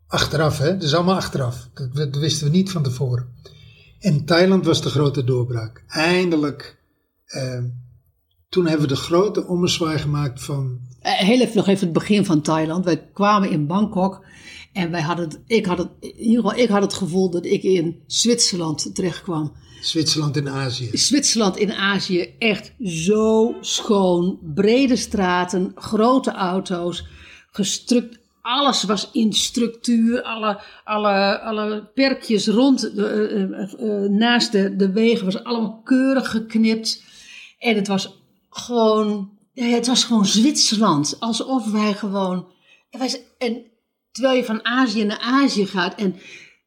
achteraf hè, dat is allemaal achteraf. Dat, dat wisten we niet van tevoren. En Thailand was de grote doorbraak. Eindelijk, eh, toen hebben we de grote ommezwaai gemaakt van Eh, heel even nog even het begin van Thailand. Wij kwamen in Bangkok en wij hadden, het- ik, had het, in ieder geval, ik had het gevoel dat ik in Zwitserland terechtkwam. Zwitserland in Azië. Zwitserland in Azië echt zo schoon. Brede straten, grote auto's, gestruct. Alles was in structuur. Alle, alle, alle perkjes rond eh, eh, eh, naast de, de wegen was allemaal keurig geknipt. En het was gewoon, het was gewoon Zwitserland. Alsof wij gewoon. En terwijl je van Azië naar Azië gaat en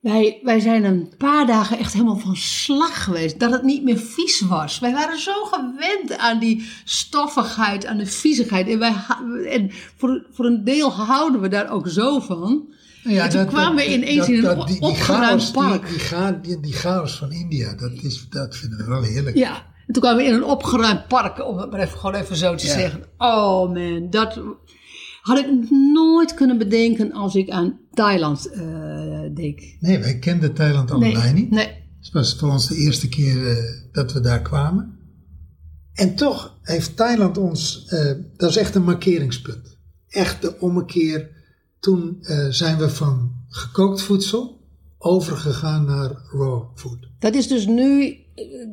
wij, wij zijn een paar dagen echt helemaal van slag geweest. Dat het niet meer vies was. Wij waren zo gewend aan die stoffigheid, aan de viezigheid. En, wij, en voor, voor een deel houden we daar ook zo van. Ja, En toen kwamen we ineens in een die, die opgeruimd chaos, park. Die, ga- die, die chaos van India, dat, is, dat vinden we wel heerlijk. Ja, en toen kwamen we in een opgeruimd park, om het maar even, gewoon even zo te Ja. zeggen. Oh man, dat had ik nooit kunnen bedenken als ik aan Thailand eh denk. Nee, wij kenden Thailand allebei nee, niet. nee. Het was voor ons de eerste keer eh, dat we daar kwamen. En toch heeft Thailand ons, eh, dat is echt een markeringspunt. Echt de ommekeer. Toen zijn we van gekookt voedsel overgegaan naar raw food. Dat is dus nu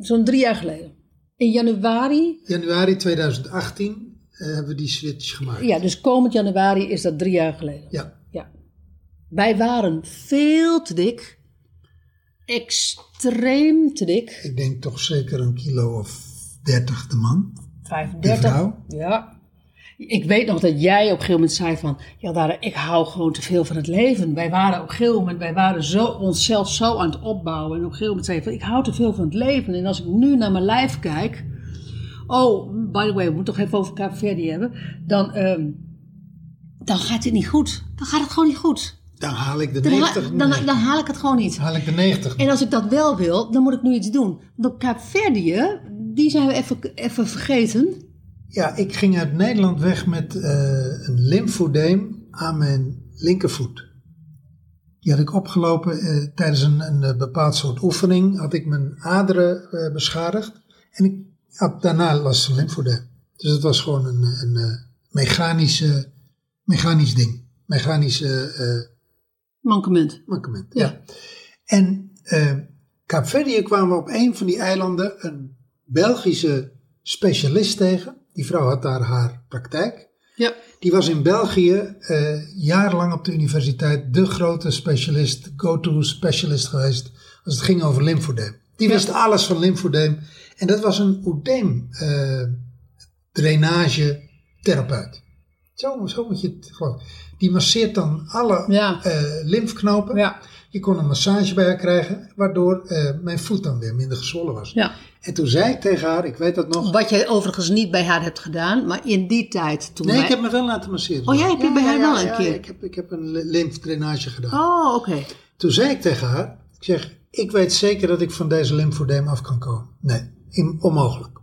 zo'n drie jaar geleden. In januari, Januari 2018 eh, hebben we die switch gemaakt. ja, dus komend januari is dat drie jaar geleden. Ja. Ja. Wij waren veel te dik. Extreem te dik. Ik denk toch zeker een kilo of 30 de man. 35. De vrouw? Ja. Ik weet nog dat jij op een gegeven moment zei van... Ja, Dara, ik hou gewoon te veel van het leven. Wij waren op een gegeven moment... Wij waren zo, onszelf zo aan het opbouwen. En op een gegeven moment zei je van... Ik hou te veel van het leven. En als ik nu naar mijn lijf kijk... Oh, by the way, we moeten toch even over Cape hebben. Dan, ehm, dan gaat het niet goed. Dan gaat het gewoon niet goed. Dan haal ik de Dan, ha- 90. dan, dan haal ik het gewoon niet. haal ik de 90. En als ik dat wel wil, dan moet ik nu iets doen. Want op Kaapverdië, die zijn we even, even vergeten. Ja, ik ging uit Nederland weg met eh, een lymfodeem aan mijn linkervoet. Die had ik opgelopen eh, tijdens een, een eh, bepaald soort oefening. Had ik mijn aderen beschadigd. En ik had daarna last van lymfodeem. Dus het was gewoon een, een, eh, mechanische, mechanisch ding. Mechanische eh Mankement. mankement. Ja. Ja. En eh Kaapverdië kwamen we op een van die eilanden een Belgische specialist tegen. Die vrouw had daar haar praktijk. Ja. Die was in België eh, jarenlang op de universiteit de grote specialist, go-to specialist geweest als het ging over lymfodeem. Die wist alles van lymfodeem. En dat was een oedeem eh drainage therapeut. Zo, zo moet je het gewoon. Die masseert dan alle Ja. eh, lymfknopen. Ja. Je kon een massage bij haar krijgen, waardoor eh, mijn voet dan weer minder gezwollen was. Ja. En toen zei ik tegen haar, ik weet dat nog. Wat jij overigens niet bij haar hebt gedaan, maar in die tijd toen Nee, wij- ik heb me wel laten masseren. Oh, jij hebt je bij haar wel een keer? ik, heb, ik heb een lymfdrainage gedaan. Oh, oké. Toen zei ik tegen haar, ik zeg, ik weet zeker dat ik van deze lymfodeem af kan komen. Nee, onmogelijk.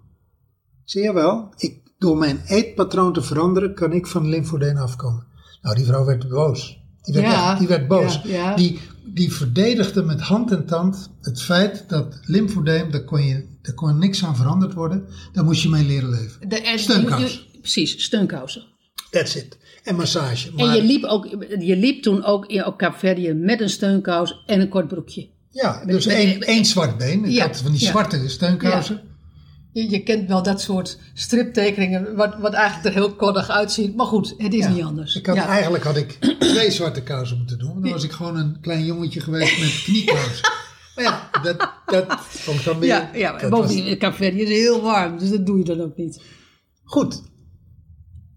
Zie je wel, ik, door mijn eetpatroon te veranderen, kan ik van lymfodeem afkomen. Nou, die vrouw werd boos. Die werd, Ja, echt- die werd boos. ja, ja. Die, die verdedigde met hand en tand het feit dat lymfodeem, daar kon, je, daar kon niks aan veranderd worden. Daar moest je mee leren leven. De, en- Steunkous. je- Precies, steunkousen. That's it. En massage. En Maar- je liep, ook, je liep toen ook in op Kaapverdië met een steunkous en een kort broekje. Ja, dus één, één zwart been. Ik Ja, had van die zwarte steunkousen. Je, je kent wel dat soort striptekeningen, wat, wat eigenlijk er heel koddig uitziet. Maar goed, het is Ja. niet anders. Ik had. Eigenlijk had ik twee zwarte kousen moeten doen. Dan was ik gewoon een klein jongetje geweest met kniekousen. maar ja, dat, dat ik dan weer... Ja, ja maar was- bovendien, Kaapverdië is heel warm, dus dat doe je dan ook niet. Goed.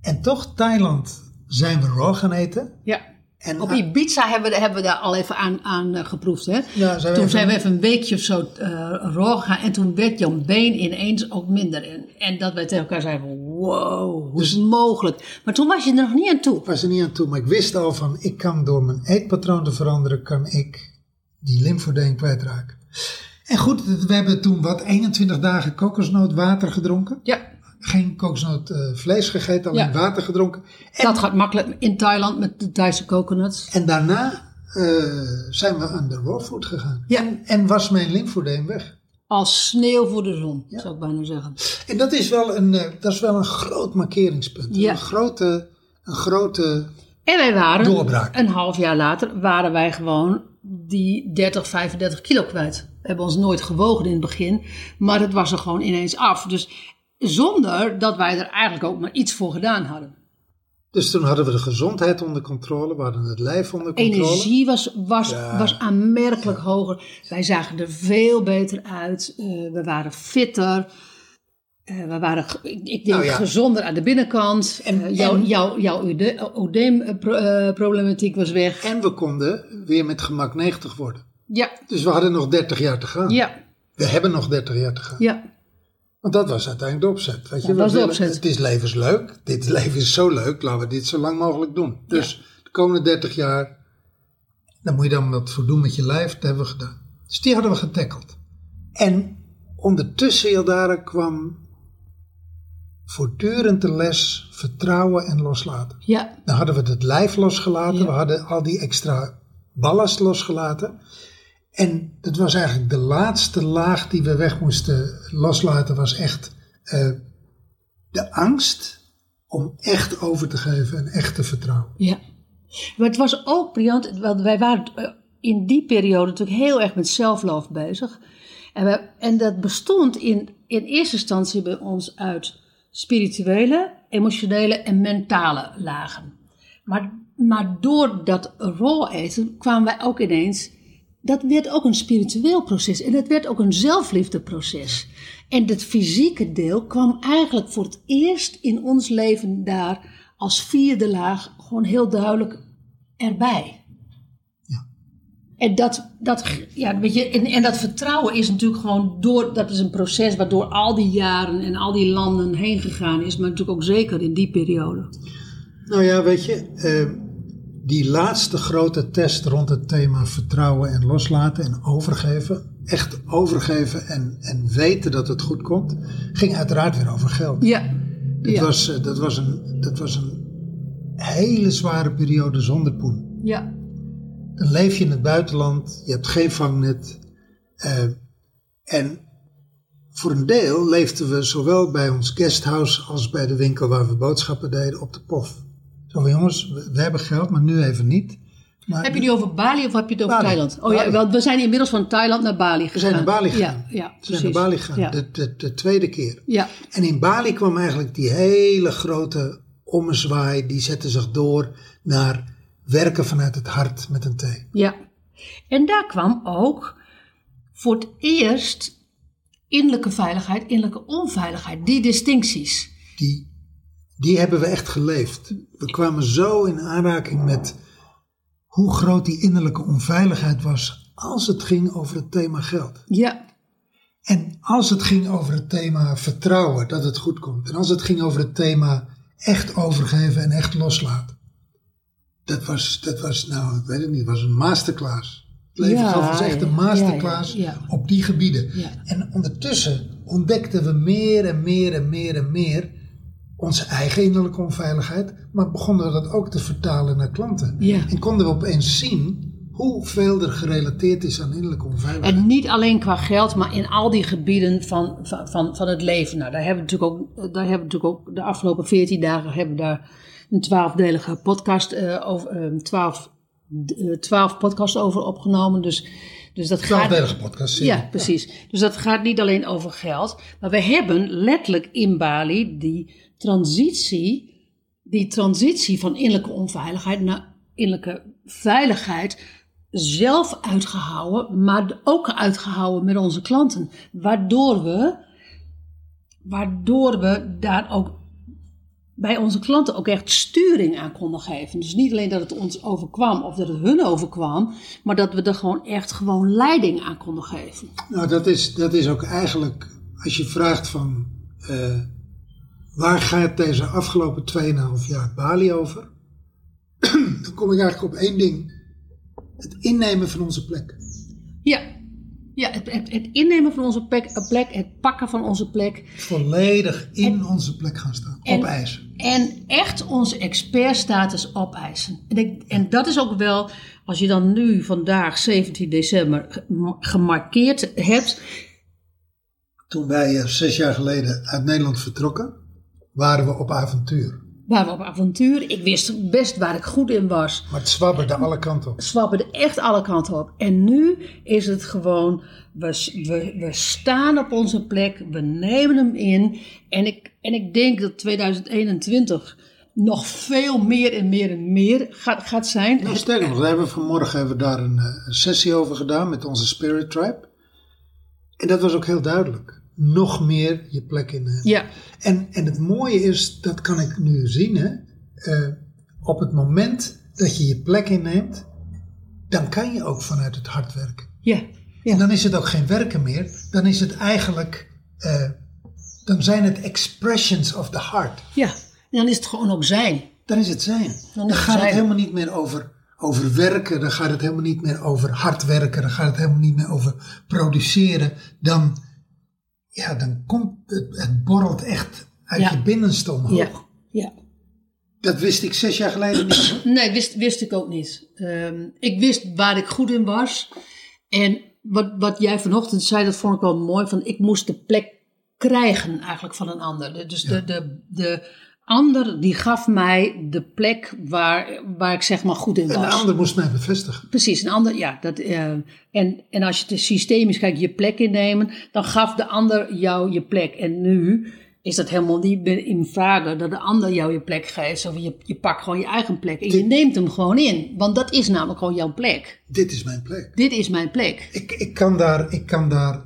En toch, Thailand zijn we raw gaan eten. Ja. En Op Ibiza hebben we, hebben we daar al even aan, aan eh, geproefd. Hè? Ja, zijn we toen even- zijn we even een weekje of zo eh raw gegaan. En toen werd jouw been ineens ook minder. En, en dat wij tegen elkaar zeiden: van, wow, hoe is het mogelijk? Maar toen was je er nog niet aan toe. ik was er niet aan toe, maar ik wist al van... ik kan door mijn eetpatroon te veranderen... kan ik die lymfodeem kwijtraken. En goed, we hebben toen wat 21 dagen kokosnootwater gedronken. Ja, Geen kokosnoot eh, vlees gegeten, alleen Ja. water gedronken. En, dat gaat makkelijk in Thailand met de Thaise coconuts. en daarna eh, zijn we aan de raw food gegaan. Ja. En, en was mijn lymfodeem weg. Als sneeuw voor de zon, zou ik bijna zeggen. En dat is wel een, eh, dat is wel een groot markeringspunt. Ja. Een grote, een grote En wij waren, Doorbraak. een half jaar later, waren wij gewoon die 30, 35 kilo kwijt. We hebben ons nooit gewogen in het begin, maar het was er gewoon ineens af. Dus zonder dat wij er eigenlijk ook maar iets voor gedaan hadden. Dus toen hadden we de gezondheid onder controle, we hadden het lijf onder controle. Energie was, was, Ja. was aanmerkelijk hoger. Wij zagen er veel beter uit. Eh, we waren fitter. Eh, we waren, ik, ik denk, Nou ja. gezonder aan de binnenkant. En- Eh, jouw en- jouw jouw oedeemproblematiek was weg. En we konden weer met gemak 90 worden. Ja, Dus we hadden nog 30 jaar te gaan. ja, We hebben nog 30 jaar te gaan. ja. Want dat was uiteindelijk de opzet. Weet je? dat We was de willen- opzet. Het is levensleuk. Dit leven is zo leuk. Laten we dit zo lang mogelijk doen. Dus de komende 30 jaar, daar moet je dan wat voor doen met je lijf. Dat hebben we gedaan. Dus die hadden we getackeld. En ondertussen, Jaldara, kwam voortdurend de les vertrouwen en loslaten. Ja, Dan hadden we het lijf losgelaten. Ja. We hadden al die extra ballast losgelaten. En dat was eigenlijk de laatste laag die we weg moesten loslaten. Was echt eh, de angst om echt over te geven en echt te vertrouwen. ja. Maar het was ook briljant, want wij waren eh, in die periode natuurlijk heel erg met self-love bezig. En, we, en dat bestond in, in eerste instantie bij ons uit spirituele, emotionele en mentale lagen. Maar, maar door dat raw eten kwamen wij ook ineens. Dat werd ook een spiritueel proces en dat werd ook een zelfliefdeproces. En het fysieke deel kwam eigenlijk voor het eerst in ons leven daar als vierde laag gewoon heel duidelijk erbij. En dat, dat, ja, weet je, en, en dat vertrouwen is natuurlijk gewoon door, dat is een proces wat door al die jaren en al die landen heen gegaan is, maar natuurlijk ook zeker in die periode. Nou ja, weet je, eh, die laatste grote test rond het thema vertrouwen en loslaten en overgeven, echt overgeven en, en weten dat het goed komt, ging uiteraard weer over geld. Ja, Dat, ja, was, eh, dat, was een, dat was een hele zware periode zonder poen. ja, Dan leef je in het buitenland, je hebt geen vangnet. eh, en voor een deel leefden we zowel bij ons guesthouse als bij de winkel waar we boodschappen deden op de pof. Zo van jongens, we, we hebben geld, maar nu even niet. Maar Heb je die over Bali of heb je het over Bali. Thailand? Oh ja, wel, we zijn inmiddels van Thailand naar Bali gegaan. we zijn naar Bali gegaan. Ja, ja we zijn naar Bali gegaan, Ja. de, de, de tweede keer. ja, En in Bali kwam eigenlijk die hele grote ommezwaai, die zette zich door naar werken vanuit het hart met een T. ja. En daar kwam ook voor het eerst innerlijke veiligheid, innerlijke onveiligheid, die distincties. die, die hebben we echt geleefd. We kwamen zo in aanraking met hoe groot die innerlijke onveiligheid was als het ging over het thema geld. Ja, En als het ging over het thema vertrouwen, dat het goed komt. En als het ging over het thema echt overgeven en echt loslaten. Dat was, dat was nou, ik weet het niet, was een masterclass. Het leven Ja, ons echt een masterclass ja, ja. op die gebieden. En ondertussen ontdekten we meer en meer en meer en meer onze eigen innerlijke onveiligheid. Maar begonnen we dat ook te vertalen naar klanten. Ja. En konden we opeens zien hoeveel er gerelateerd is aan innerlijke onveiligheid. En niet alleen qua geld, maar in al die gebieden van, van, van, van het leven. Nou, daar hebben we natuurlijk ook, daar hebben we natuurlijk ook de afgelopen 14 dagen hebben we daar een twaalfdelige podcast eh, over, eh, twaalf, eh, twaalf podcasts over opgenomen. Dus, dus dat gaat. Twaalfdelige podcast. Ja, precies. Dus dat gaat niet alleen over geld. Maar we hebben letterlijk in Bali die transitie, die transitie van innerlijke onveiligheid naar innerlijke veiligheid zelf uitgehouden, maar ook uitgehouden met onze klanten. Waardoor we, waardoor we daar ook bij onze klanten ook echt sturing aan konden geven. Dus niet alleen dat het ons overkwam of dat het hun overkwam, maar dat we er gewoon echt gewoon leiding aan konden geven. Nou, dat is, dat is ook eigenlijk, als je vraagt van eh, waar gaat deze afgelopen 2,5 jaar Bali over? Dan kom ik eigenlijk op één ding. Het innemen van onze plek. Ja, ja het, het, het innemen van onze plek, plek, het pakken van onze plek. Volledig in onze plek gaan staan. en- Opeisen. En echt onze expertstatus opeisen. En, ik, en dat is ook wel, als je dan nu vandaag, 17 december, ge- gemarkeerd hebt. Toen wij eh, zes jaar geleden uit Nederland vertrokken, waren we op avontuur. Waar we op avontuur. Ik wist best waar ik goed in was. Maar het zwabberde alle kanten op. Zwabberde echt alle kanten op. En nu is het gewoon, we, we, we staan op onze plek, we nemen hem in. En ik, en ik denk dat 2021 nog veel meer en meer en meer gaat, gaat zijn. Nou, sterker nog, daar hebben we vanmorgen hebben we daar een, eh, een sessie over gedaan met onze Spirit Tribe. En dat was ook heel duidelijk. Nog meer je plek innemen. Ja, En, en het mooie is, dat kan ik nu zien, hè, eh, op het moment dat je je plek inneemt, dan kan je ook vanuit het hart werken. ja, ja. En dan is het ook geen werken meer, dan is het eigenlijk, eh, dan zijn het expressions of the heart. ja. En dan is het gewoon ook zijn. Dan is het zijn. Dan Dan, is het gaat het helemaal niet meer over, over werken, dan gaat het helemaal niet meer over hard werken, dan gaat het helemaal niet meer over produceren. Dan, ja, dan komt het, het borrelt echt uit Ja. je binnenste omhoog. Ja, ja. Dat wist ik zes jaar geleden niet. Nee, wist, wist ik ook niet. Ehm, ik wist waar ik goed in was. En wat, wat jij vanochtend zei, dat vond ik wel mooi. Van ik moest de plek krijgen eigenlijk van een ander. De- Dus de, de, de ander die gaf mij de plek waar, waar ik zeg maar goed in En de was. ander moest mij bevestigen. Precies, een ander, ja. Dat, eh, en, en als je het systemisch kijkt, je plek innemen, dan gaf de ander jou je plek. En nu is dat helemaal niet meer in vragen dat de ander jou je plek geeft. Of je, je pakt gewoon je eigen plek en je neemt hem gewoon in. Want dat is namelijk gewoon jouw plek. Dit is mijn plek. Dit is mijn plek. Ik, ik, kan daar, ik kan daar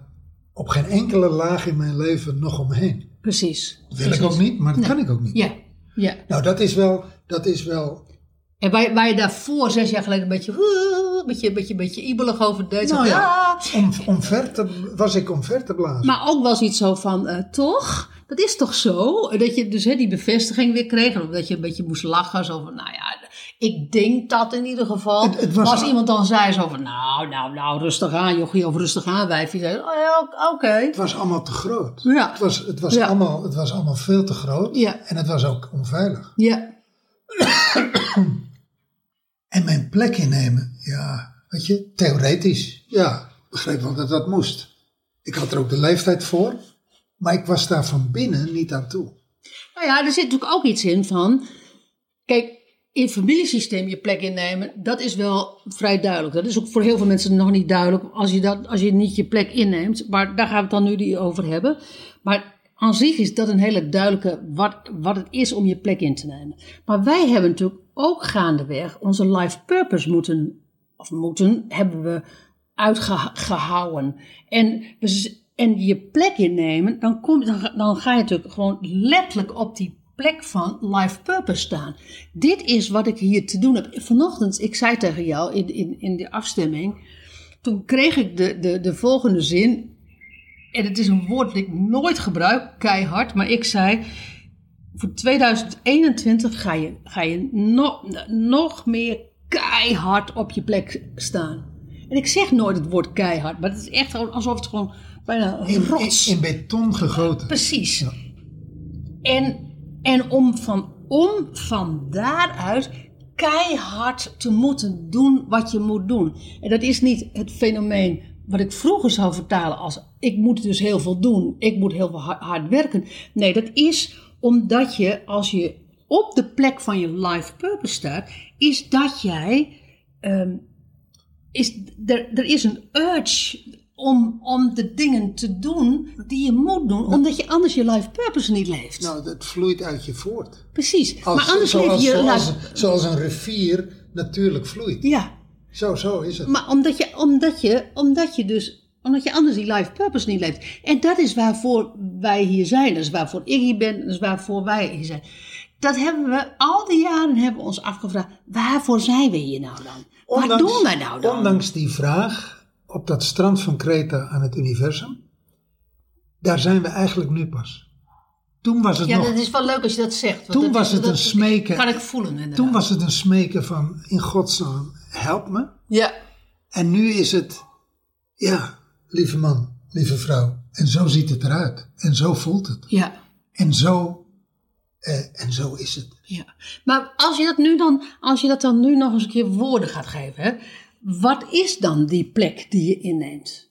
op geen enkele laag in mijn leven nog omheen. Precies. Wil Precies. ik ook niet, maar dat kan ik ook niet. Ja, ja. Nou, dat is wel, dat is wel En waar, waar je daarvoor zes jaar geleden een beetje, een beetje, een beetje, een beetje ibelig over deed. Nou ja, "Ah." om, omver te, was ik omver te blazen. Maar ook wel iets zo van, eh, toch? Dat is toch zo? Dat je dus hè, die bevestiging weer kreeg. Of dat je een beetje moest lachen. Zo van, nou ja, ik denk dat in ieder geval. Het- het was- als iemand dan zei zo van, nou, nou, nou, rustig aan jochie. Of rustig aan wijfje. Zei, oh ja, oké. het was allemaal te groot. Ja. Het, was, het, was Ja. allemaal, het was allemaal veel te groot. Ja. En het was ook onveilig. Ja, En mijn plek innemen, ja, weet je, theoretisch, ja, ik begreep wel dat dat moest. Ik had er ook de leeftijd voor, maar ik was daar van binnen niet aan toe. nou ja, er zit natuurlijk ook iets in van. Kijk, in familiesysteem je plek innemen, dat is wel vrij duidelijk. Dat is ook voor heel veel mensen nog niet duidelijk als je, dat, als je niet je plek inneemt. Maar daar gaan we het dan nu over hebben. Maar aan zich is dat een hele duidelijke wat, wat het is om je plek in te nemen. Maar wij hebben natuurlijk ook gaandeweg onze life purpose moeten, of moeten, hebben we uitgehouden. En, z- en je plek innemen, dan, kom, dan, dan ga je natuurlijk gewoon letterlijk op die plek van life purpose staan. Dit is wat ik hier te doen heb. Vanochtend, ik zei tegen jou in, in, in de afstemming, toen kreeg ik de, de, de volgende zin. En het is een woord dat ik nooit gebruik, keihard, maar ik zei. Voor 2021 ga je, ga je nog, nog meer keihard op je plek staan. En ik zeg nooit het woord keihard, maar het is echt alsof het gewoon bijna In, in, beton gegoten. Precies. Ja. En, en om, van, om van daaruit keihard te moeten doen wat je moet doen. En dat is niet het fenomeen wat ik vroeger zou vertalen als ik moet dus heel veel doen, ik moet heel veel hard, werken. Nee, dat is omdat je als je op de plek van je life purpose staat, is dat jij ehm, is, er, er is een urge om, om de dingen te doen die je moet doen, omdat je anders je life purpose niet leeft. Nou, dat vloeit uit je voort. Precies. Als, maar anders zoals, leef je zoals, life... zoals een rivier natuurlijk vloeit. Ja, Zo, zo is het. maar omdat je, omdat je, omdat je dus omdat je anders die life purpose niet leeft. En dat is waarvoor wij hier zijn. Dat is waarvoor ik hier ben. Dat is waarvoor wij hier zijn. Dat hebben we al die jaren hebben we ons afgevraagd. Waarvoor zijn we hier nou dan? Wat doen wij nou dan? Ondanks die vraag op dat strand van Kreta aan het universum, daar zijn we eigenlijk nu pas. Toen was het ja, nog. dat is wel leuk als je dat zegt. want Toen dat was het dat een smeken. Kan ik voelen inderdaad. Toen was het een smeken van in godsnaam, help me. Ja, En nu is het, ja, lieve man, lieve vrouw. En zo ziet het eruit. En zo voelt het. ja. En zo, eh, en zo is het. Ja, maar als je dat nu dan, als je dat dan nu nog eens een keer woorden gaat geven, hè, wat is dan die plek die je inneemt?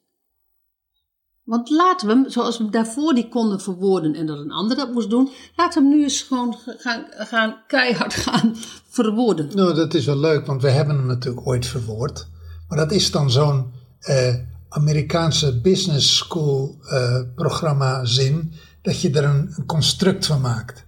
Want laten we zoals we daarvoor die konden verwoorden en dat een ander dat moest doen, laten we hem nu eens gewoon gaan, gaan keihard gaan verwoorden. Nou, dat is wel leuk, want we hebben hem natuurlijk ooit verwoord. Maar dat is dan zo'n eh, Amerikaanse business school eh, programma zin, dat je er een, een construct van maakt.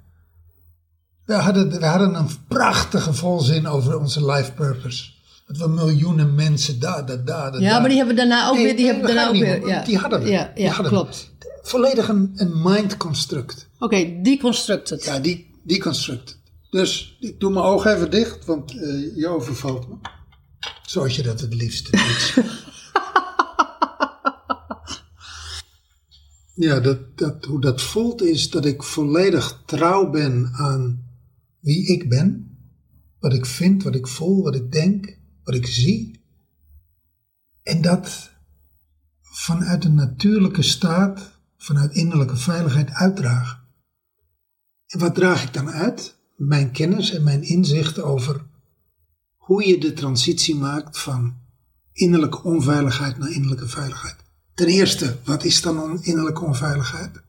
We hadden, we hadden een prachtige volzin over onze life purpose. Dat we miljoenen mensen daar, daar, daar, daar. Ja, maar die hebben daarna ook Nee, weer, die nee, hebben daarna ook weer, ja. Die hadden we. Ja, Die ja hadden we. klopt. Volledig een, een mind construct. Oké, die constructed. Ja, die, die construct. Dus ik doe mijn ogen even dicht, want eh je overvalt me. Zoals je dat het liefste doet. ja, dat, dat, hoe dat voelt is dat ik volledig trouw ben aan wie ik ben. Wat ik vind, wat ik voel, wat ik denk, wat ik zie. En dat vanuit een natuurlijke staat, vanuit innerlijke veiligheid uitdragen. En wat draag ik dan uit? Mijn kennis en mijn inzicht over hoe je de transitie maakt van innerlijke onveiligheid naar innerlijke veiligheid. Ten eerste, wat is dan on- innerlijke onveiligheid?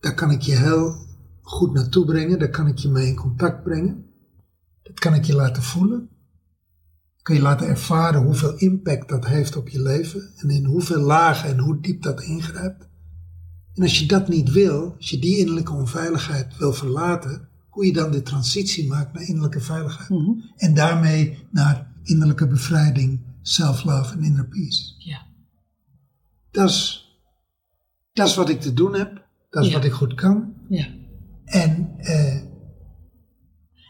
Daar kan ik je heel goed naartoe brengen, daar kan ik je mee in contact brengen. Dat kan ik je laten voelen. Kan je laten ervaren hoeveel impact dat heeft op je leven en in hoeveel lagen en hoe diep dat ingrijpt. En als je dat niet wil, als je die innerlijke onveiligheid wil verlaten, hoe je dan de transitie maakt naar innerlijke veiligheid. En daarmee naar innerlijke bevrijding, self-love en inner peace. Ja. Dat is, dat is wat ik te doen heb. Dat is Ja. wat ik goed kan. ja. En eh,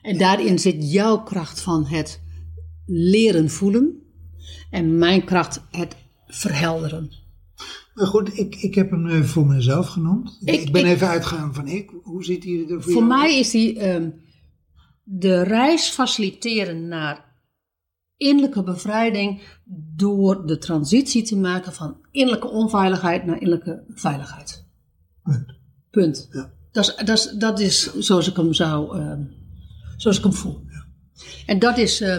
En daarin zit jouw kracht van het leren voelen en mijn kracht het verhelderen. maar goed, ik, ik heb hem nu even voor mezelf genoemd. Ik, ben ik- even uitgegaan van ik. Hoe ziet hij er voor, Voor jou mij is die ehm, de reis faciliteren naar innerlijke bevrijding door de transitie te maken van innerlijke onveiligheid naar innerlijke veiligheid. Punt. Punt. Ja. Dat, is, dat, is, dat is zoals ik hem zou, ehm, zoals ik hem voel. En dat is, eh,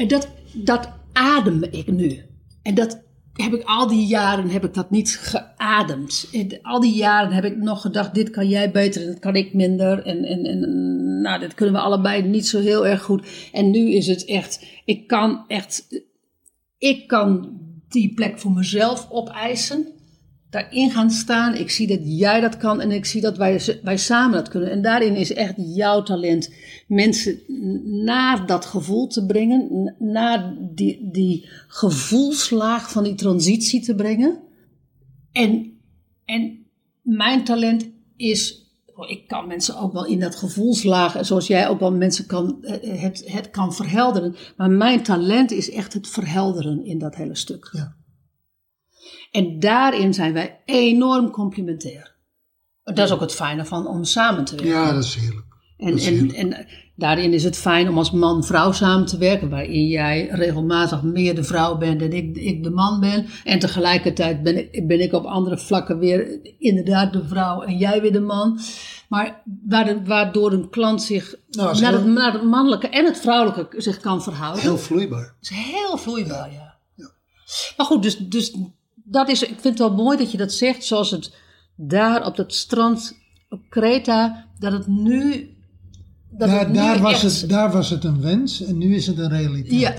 en dat, dat adem ik nu. En dat heb ik al die jaren heb ik dat niet geademd. En al die jaren heb ik nog gedacht, dit kan jij beter en dat kan ik minder. En, en, en nou, dit kunnen we allebei niet zo heel erg goed. En nu is het echt, ik kan echt, ik kan die plek voor mezelf opeisen daarin gaan staan. Ik zie dat jij dat kan en ik zie dat wij, wij samen dat kunnen. En daarin is echt jouw talent mensen naar dat gevoel te brengen, naar die, die gevoelslaag van die transitie te brengen. En, en mijn talent is oh, ik kan mensen ook wel in dat gevoelslagen, zoals jij ook wel mensen kan, eh, het, het kan verhelderen. Maar mijn talent is echt het verhelderen in dat hele stuk. Ja. En daarin zijn wij enorm complementair. Dat is ook het fijne van om samen te werken. Ja, dat is heerlijk. En, is en, heerlijk. en daarin is het fijn om als man-vrouw samen te werken, waarin jij regelmatig meer de vrouw bent en ik, ik de man ben. En tegelijkertijd ben ik, ben ik op andere vlakken weer inderdaad de vrouw en jij weer de man. Maar waar- waardoor een klant zich Nou, naar, het, naar het mannelijke en het vrouwelijke zich kan verhouden. Heel vloeibaar. Het is heel vloeibaar, ja. Ja. Maar goed, dus, dus dat is, ik vind het wel mooi dat je dat zegt, zoals het daar op dat strand op Kreta, dat het nu. Dat Daar, het nu daar, was echt- het, daar was het een wens en nu is het een realiteit. Ja.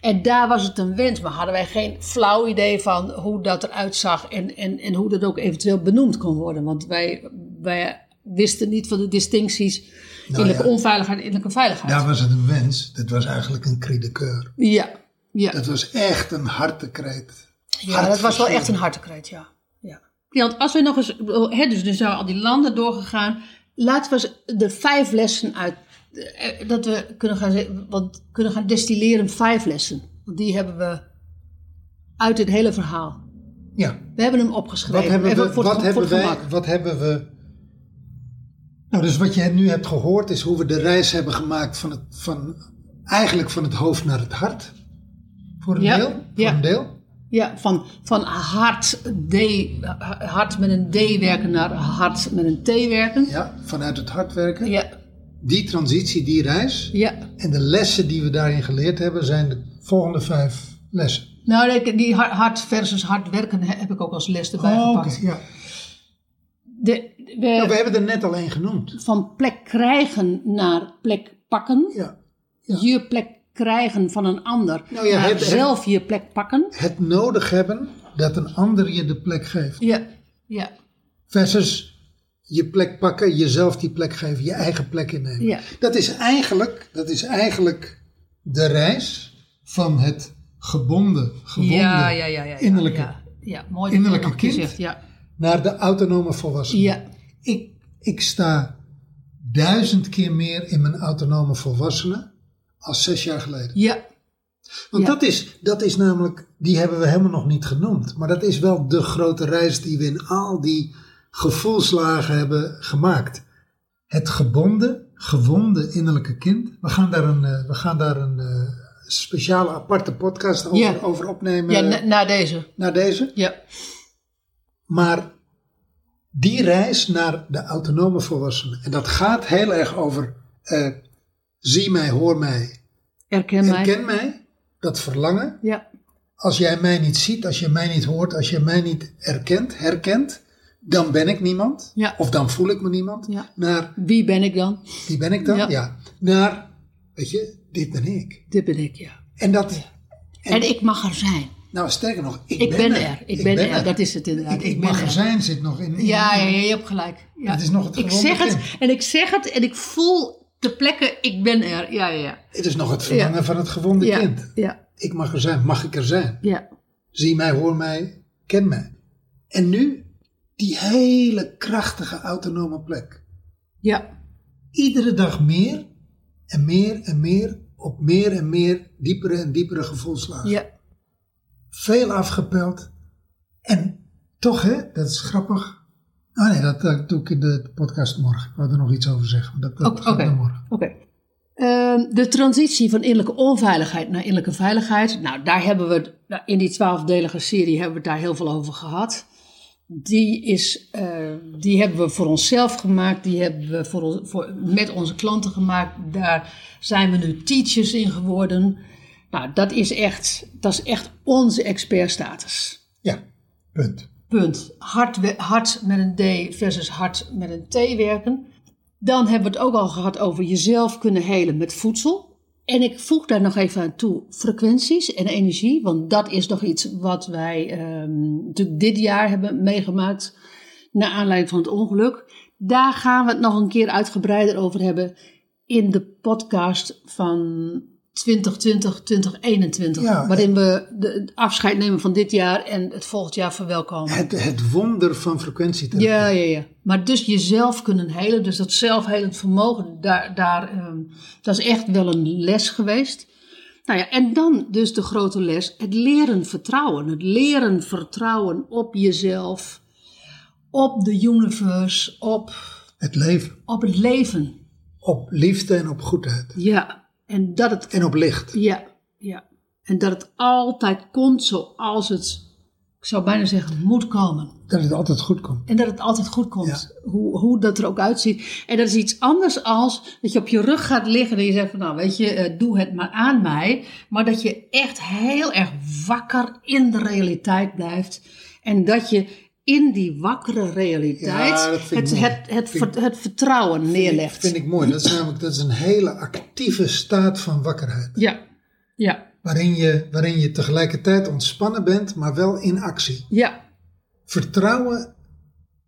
En daar was het een wens, maar hadden wij geen flauw idee van hoe dat eruit zag en, en, en hoe dat ook eventueel benoemd kon worden. Want wij, wij wisten niet van de distincties innerlijke ja. onveiligheid en innerlijke veiligheid. Daar was het een wens. Dat was eigenlijk een cri de coeur. ja, ja. Dat was echt een hartekreet. Ja, dat was wel echt een hartekreet, ja. ja. Ja, want als we nog eens, hè, dus nu zijn we al die landen doorgegaan. Laten we eens de vijf lessen uit, eh, dat we kunnen gaan, want kunnen gaan destilleren vijf lessen. Want die hebben we uit het hele verhaal. Ja. We hebben hem opgeschreven. Wat hebben Even we, voor wat het, hebben voor het wij, gemak. wat hebben we... Nou, dus wat je nu hebt gehoord is hoe we de reis hebben gemaakt van het, van, eigenlijk van het hoofd naar het hart. Voor een Ja, deel. Voor ja. een deel. Ja, van, van hart, D, hart met een D werken naar hart met een T werken. Ja, vanuit het hart werken. Ja, Die transitie, die reis. ja. En de lessen die we daarin geleerd hebben zijn de volgende vijf lessen. Nou, die hard- hard versus hard werken heb ik ook als les erbij Oh, gepakt. ja. De, we, Nou, we hebben er net al één genoemd. van plek krijgen naar plek pakken. Ja. Ja. Je plek krijgen van een ander. Nou ja, het- het- zelf je plek pakken. Het nodig hebben dat een ander je de plek geeft. Ja, ja, Versus je plek pakken, jezelf die plek geven, je eigen plek innemen. Ja. Dat, is eigenlijk, dat is eigenlijk de reis van het gebonden, gebonden ja, ja, ja, ja, ja, innerlijke Ja, ja mooi innerlijke kind. gezegd, naar de autonome volwassene. ja, Ik, ik sta duizend keer meer in mijn autonome volwassene als zes jaar geleden. ja, Want Ja. dat, is, dat is namelijk, die hebben we helemaal nog niet genoemd. Maar dat is wel de grote reis die we in al die gevoelslagen hebben gemaakt. Het gebonden, gewonde innerlijke kind. We gaan daar een, eh, we gaan daar een eh, speciale aparte podcast over, Ja. over opnemen ja na, na deze. na deze. Ja, Maar die reis naar de autonome volwassene. En dat gaat heel erg over eh, zie mij, hoor mij, herken mij. herken mij. Dat verlangen. Ja, Als jij mij niet ziet, als je mij niet hoort, als je mij niet erkent, herkent, dan ben ik niemand. Ja. Of dan voel ik me niemand. Ja. Naar, wie ben ik dan? wie ben ik dan? Ja. Ja. Naar, weet je, dit ben ik. Dit ben ik, ja. En dat, En, ik mag er zijn. nou sterker nog, ik, Ik ben er. Ik ben er. Dat is het inderdaad. Ik, ik Ik ben mag er. zijn zit nog in. in- Ja, ja, je hebt gelijk. Ja. Het is nog het ik zeg het en ik zeg het en ik voel te plekken, ik ben er. Ja, ja, ja. Het is nog het verlangen Ja. van het gewonde Ja, kind. ja, Ik mag er zijn, mag ik er zijn. ja. Zie mij, hoor mij, ken mij. En nu die hele krachtige autonome plek. Ja, Iedere dag meer en meer en meer op meer en meer diepere en diepere gevoelslagen. ja. Veel afgepeld. En toch, hè, dat is grappig. Oh nee, dat, dat doe ik in de podcast morgen. Ik wou er nog iets over zeggen. Dat, dat gaat oké. naar morgen. Oké. Ehm, de transitie van innerlijke onveiligheid naar innerlijke veiligheid. Nou, daar hebben we nou, in die twaalfdelige serie hebben we het daar heel veel over gehad. Die, is, eh, die hebben we voor onszelf gemaakt, die hebben we voor, ons- voor, met onze klanten gemaakt. Daar zijn we nu teachers in geworden. Nou, dat is echt, dat is echt onze expertstatus. Ja, punt. Punt. Hard, met een D versus hard met een T werken. Dan hebben we het ook al gehad over jezelf kunnen helen met voedsel. En ik voeg daar nog even aan toe frequenties en energie. Want dat is nog iets wat wij ehm, natuurlijk dit jaar hebben meegemaakt. Naar aanleiding van het ongeluk. Daar gaan we het nog een keer uitgebreider over hebben. In de podcast van 2020, 2021. Ja, waarin we de, afscheid nemen van dit jaar en het volgend jaar verwelkomen. Het, het wonder van frequentietherapie. Ja, ja, ja. Maar dus jezelf kunnen helen, dus dat zelfhelend vermogen, daar, daar, ehm, dat is echt wel een les geweest. Nou ja, en dan dus de grote les, het leren vertrouwen. Het leren vertrouwen op jezelf, op de universe, op, Het leven. op het leven. Op liefde en op goedheid. Ja, en dat het En op licht. Ja, ja. En dat het altijd komt zoals het, ik zou bijna zeggen, moet komen. Dat het altijd goed komt. En dat het altijd goed komt. Hoe, hoe dat er ook uitziet. En dat is iets anders als dat je op je rug gaat liggen en je zegt van nou weet je, eh, doe het maar aan mij. Maar dat je echt heel erg wakker in de realiteit blijft. En dat je in die wakkere realiteit Ja, dat het, het, het, Vind- het vertrouwen neerlegt. Vind ik mooi. Dat is namelijk dat is een hele actieve staat van wakkerheid. Ja, ja, Waarin je, waarin je tegelijkertijd ontspannen bent, maar wel in actie. ja, Vertrouwen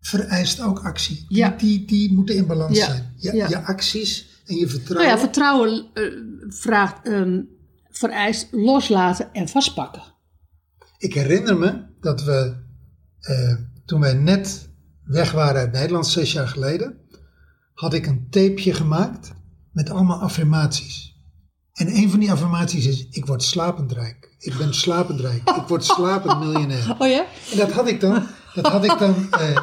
vereist ook actie. Die, Ja. die, die moeten in balans Ja. zijn. Je, Ja. je acties en je Nou vertrouwen. ja, vertrouwen eh, vraagt, ehm, vereist loslaten en vastpakken. Ik herinner me dat we, eh, toen wij net weg waren uit Nederland, zes jaar geleden, had ik een tapeje gemaakt met allemaal affirmaties. En een van die affirmaties is, ik word slapend rijk. Ik ben slapend rijk. Ik word slapend miljonair. Oh ja? En dat had ik dan, dat had ik dan eh,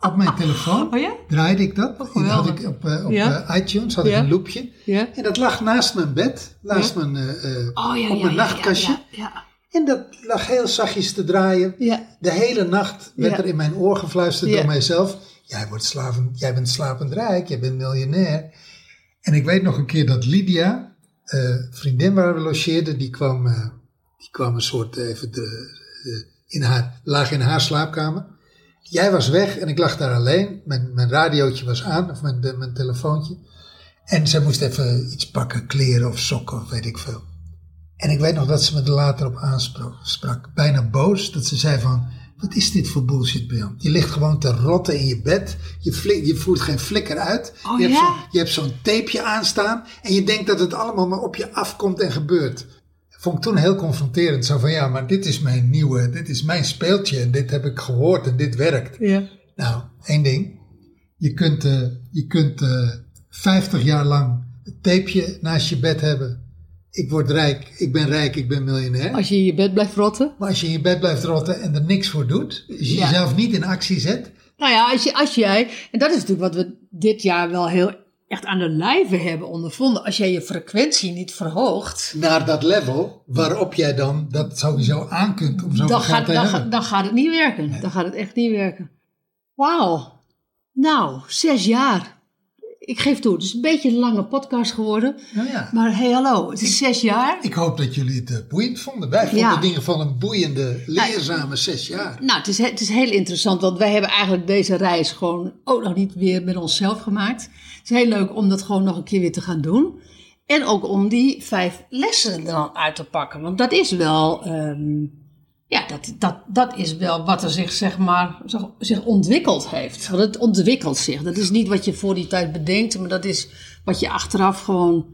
op mijn telefoon. Oh ja? Draaide ik dat. dat had geweldig. ik op, eh, op Ja. eh, iTunes had Ja. ik een loopje. Ja? En dat lag naast mijn bed, naast mijn, eh, Oh ja, op mijn nachtkastje. Ja, ja, En dat lag heel zachtjes te draaien. ja. De hele nacht werd Ja. er in mijn oor gefluisterd Ja. door mijzelf. Jij, wordt jij bent slapend rijk, jij bent miljonair. En ik weet nog een keer dat Lydia, eh, vriendin waar we logeerden, die kwam, eh, die kwam een soort eh, even de, in haar, lag in haar slaapkamer. Jij was weg en ik lag daar alleen. Mijn, mijn radiootje was aan, of mijn, de- mijn telefoontje. En zij moest even iets pakken, kleren of sokken of weet ik veel. En ik weet nog dat ze me er later op aansprak, sprak, bijna boos, dat ze zei van, wat is dit voor bullshit, Brian? Je ligt gewoon te rotten in je bed, je, flik, je voert geen flikker uit, Oh, je, hebt ja? zo, je hebt zo'n tapeje aanstaan en je denkt dat het allemaal maar op je afkomt en gebeurt. Vond ik toen heel confronterend, zo van, ja, maar dit is mijn nieuwe, dit is mijn speeltje en dit heb ik gehoord en dit werkt. ja. Nou, één ding. Je kunt, eh, je kunt eh 50 jaar lang het tapeje naast je bed hebben. Ik word rijk, ik ben rijk, ik ben miljonair. Als je in je bed blijft rotten. Maar als je in je bed blijft rotten en er niks voor doet, dus je Ja. jezelf niet in actie zet, Nou ja, als, je, als jij, en dat is natuurlijk wat we dit jaar wel heel echt aan de lijve hebben ondervonden. Als jij je frequentie niet verhoogt, naar dat level waarop jij dan dat sowieso aan kunt om zoveel dan gaat, te dan, dan gaat het niet werken. Dan gaat het echt niet werken. Wauw. Nou, zes jaar. Ik geef toe, het is een beetje een lange podcast geworden. Nou ja. Maar hey, hallo, het is zes jaar. Ik hoop dat jullie het eh, boeiend vonden. Wij vonden Ja. ieder geval een boeiende, leerzame zes jaar. Nou, het is, he- het is heel interessant, want wij hebben eigenlijk deze reis gewoon ook nog niet weer met onszelf gemaakt. Het is heel leuk om dat gewoon nog een keer weer te gaan doen. En ook om die vijf lessen er dan uit te pakken. Want dat is wel, ehm, ja, dat, dat, dat is wel wat er zich, zeg maar, zich- ontwikkeld heeft. Want het ontwikkelt zich. Dat is niet wat je voor die tijd bedenkt, maar dat is wat je achteraf gewoon,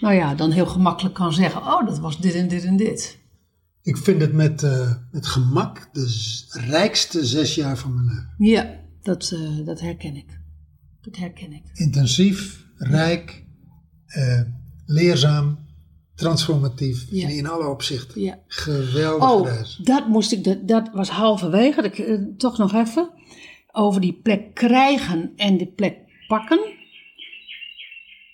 nou ja, dan heel gemakkelijk kan zeggen. Oh, dat was dit en dit en dit. Ik vind het met, eh, met gemak de rijkste zes jaar van mijn leven. Ja, dat, eh, dat herken ik. Dat herken ik. intensief, rijk, eh, leerzaam, transformatief Ja. in, alle opzichten. Ja. Geweldige Oh, reis. dat moest ik, dat, dat was halverwege, dat, ik, eh, toch nog even. Over die plek krijgen en die plek pakken.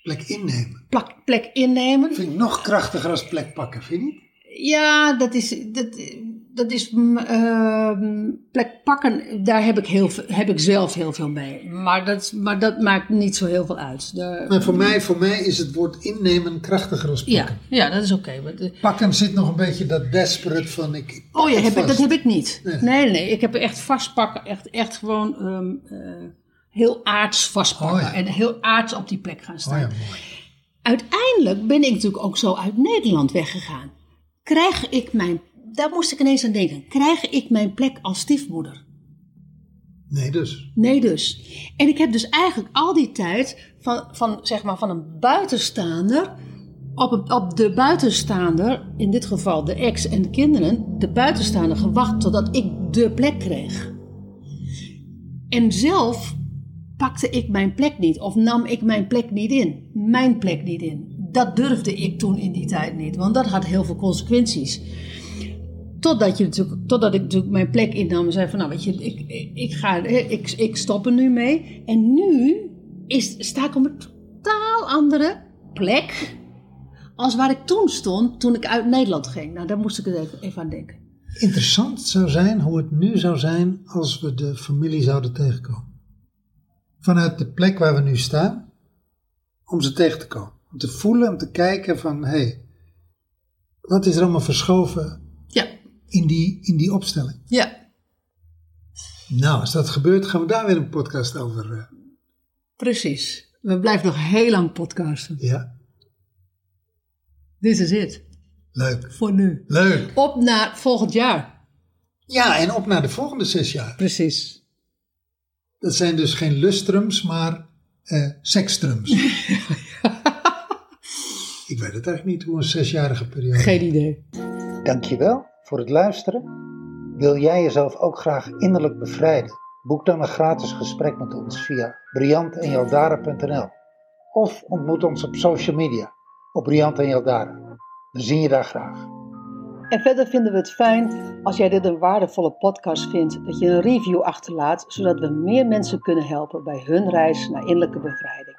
Plek innemen. Plak, plek innemen. Vind ik nog krachtiger als plek pakken, vind je niet? Ja, dat is, dat, dat is mm, ehm, plek pakken, daar heb ik, heel, heb ik zelf heel veel mee. Maar dat, maar dat maakt niet zo heel veel uit. Maar voor mij, voor mij is het woord innemen krachtiger als pakken. ja, ja, dat is oké. de- Pakken zit nog een beetje dat desperate van ik. Oh ja, heb ik, dat heb ik niet. Nee. Nee, nee, ik heb echt vastpakken. Echt, echt gewoon ehm, eh, heel aards vastpakken. Oh ja. En heel aards op die plek gaan staan. Oh ja, mooi. Uiteindelijk ben ik natuurlijk ook zo uit Nederland weggegaan. Krijg ik mijn, daar moest ik ineens aan denken. Krijg ik mijn plek als stiefmoeder? Nee, dus. Nee dus. En ik heb dus eigenlijk al die tijd van, van, zeg maar, van een buitenstaander op, op de buitenstaander, in dit geval de ex en de kinderen, de buitenstaander gewacht totdat ik de plek kreeg. En zelf pakte ik mijn plek niet of nam ik mijn plek niet in. Mijn plek niet in. Dat durfde ik toen in die tijd niet, want dat had heel veel consequenties. Totdat, je natuurlijk, totdat ik natuurlijk mijn plek innam en zei van nou weet je, ik, ik, ga, ik, ik stop er nu mee. En nu is, sta ik op een totaal andere plek als waar ik toen stond toen ik uit Nederland ging. Nou, daar moest ik even, aan denken. Interessant zou zijn hoe het nu zou zijn als we de familie zouden tegenkomen. Vanuit de plek waar we nu staan, om ze tegen te komen. Om te voelen, om te kijken van, hé, hey, wat is er allemaal verschoven in die, in die opstelling? ja. Nou, als dat gebeurt, gaan we daar weer een podcast over. eh, Precies. We blijven nog heel lang podcasten. ja, Dit is het. leuk. Voor nu. Leuk. Op naar volgend jaar. Ja, en op naar de volgende zes jaar. Precies. Dat zijn dus geen lustrums, maar eh sekstrums. Ik weet het eigenlijk niet hoe een zesjarige periode. Geen idee. Dankjewel voor het luisteren. Wil jij jezelf ook graag innerlijk bevrijden? Boek dan een gratis gesprek met ons via briantenjaldara.nl of ontmoet ons op social media op Briant en Jaldara. We zien je daar graag. En verder vinden we het fijn als jij dit een waardevolle podcast vindt, dat je een review achterlaat, zodat we meer mensen kunnen helpen bij hun reis naar innerlijke bevrijding.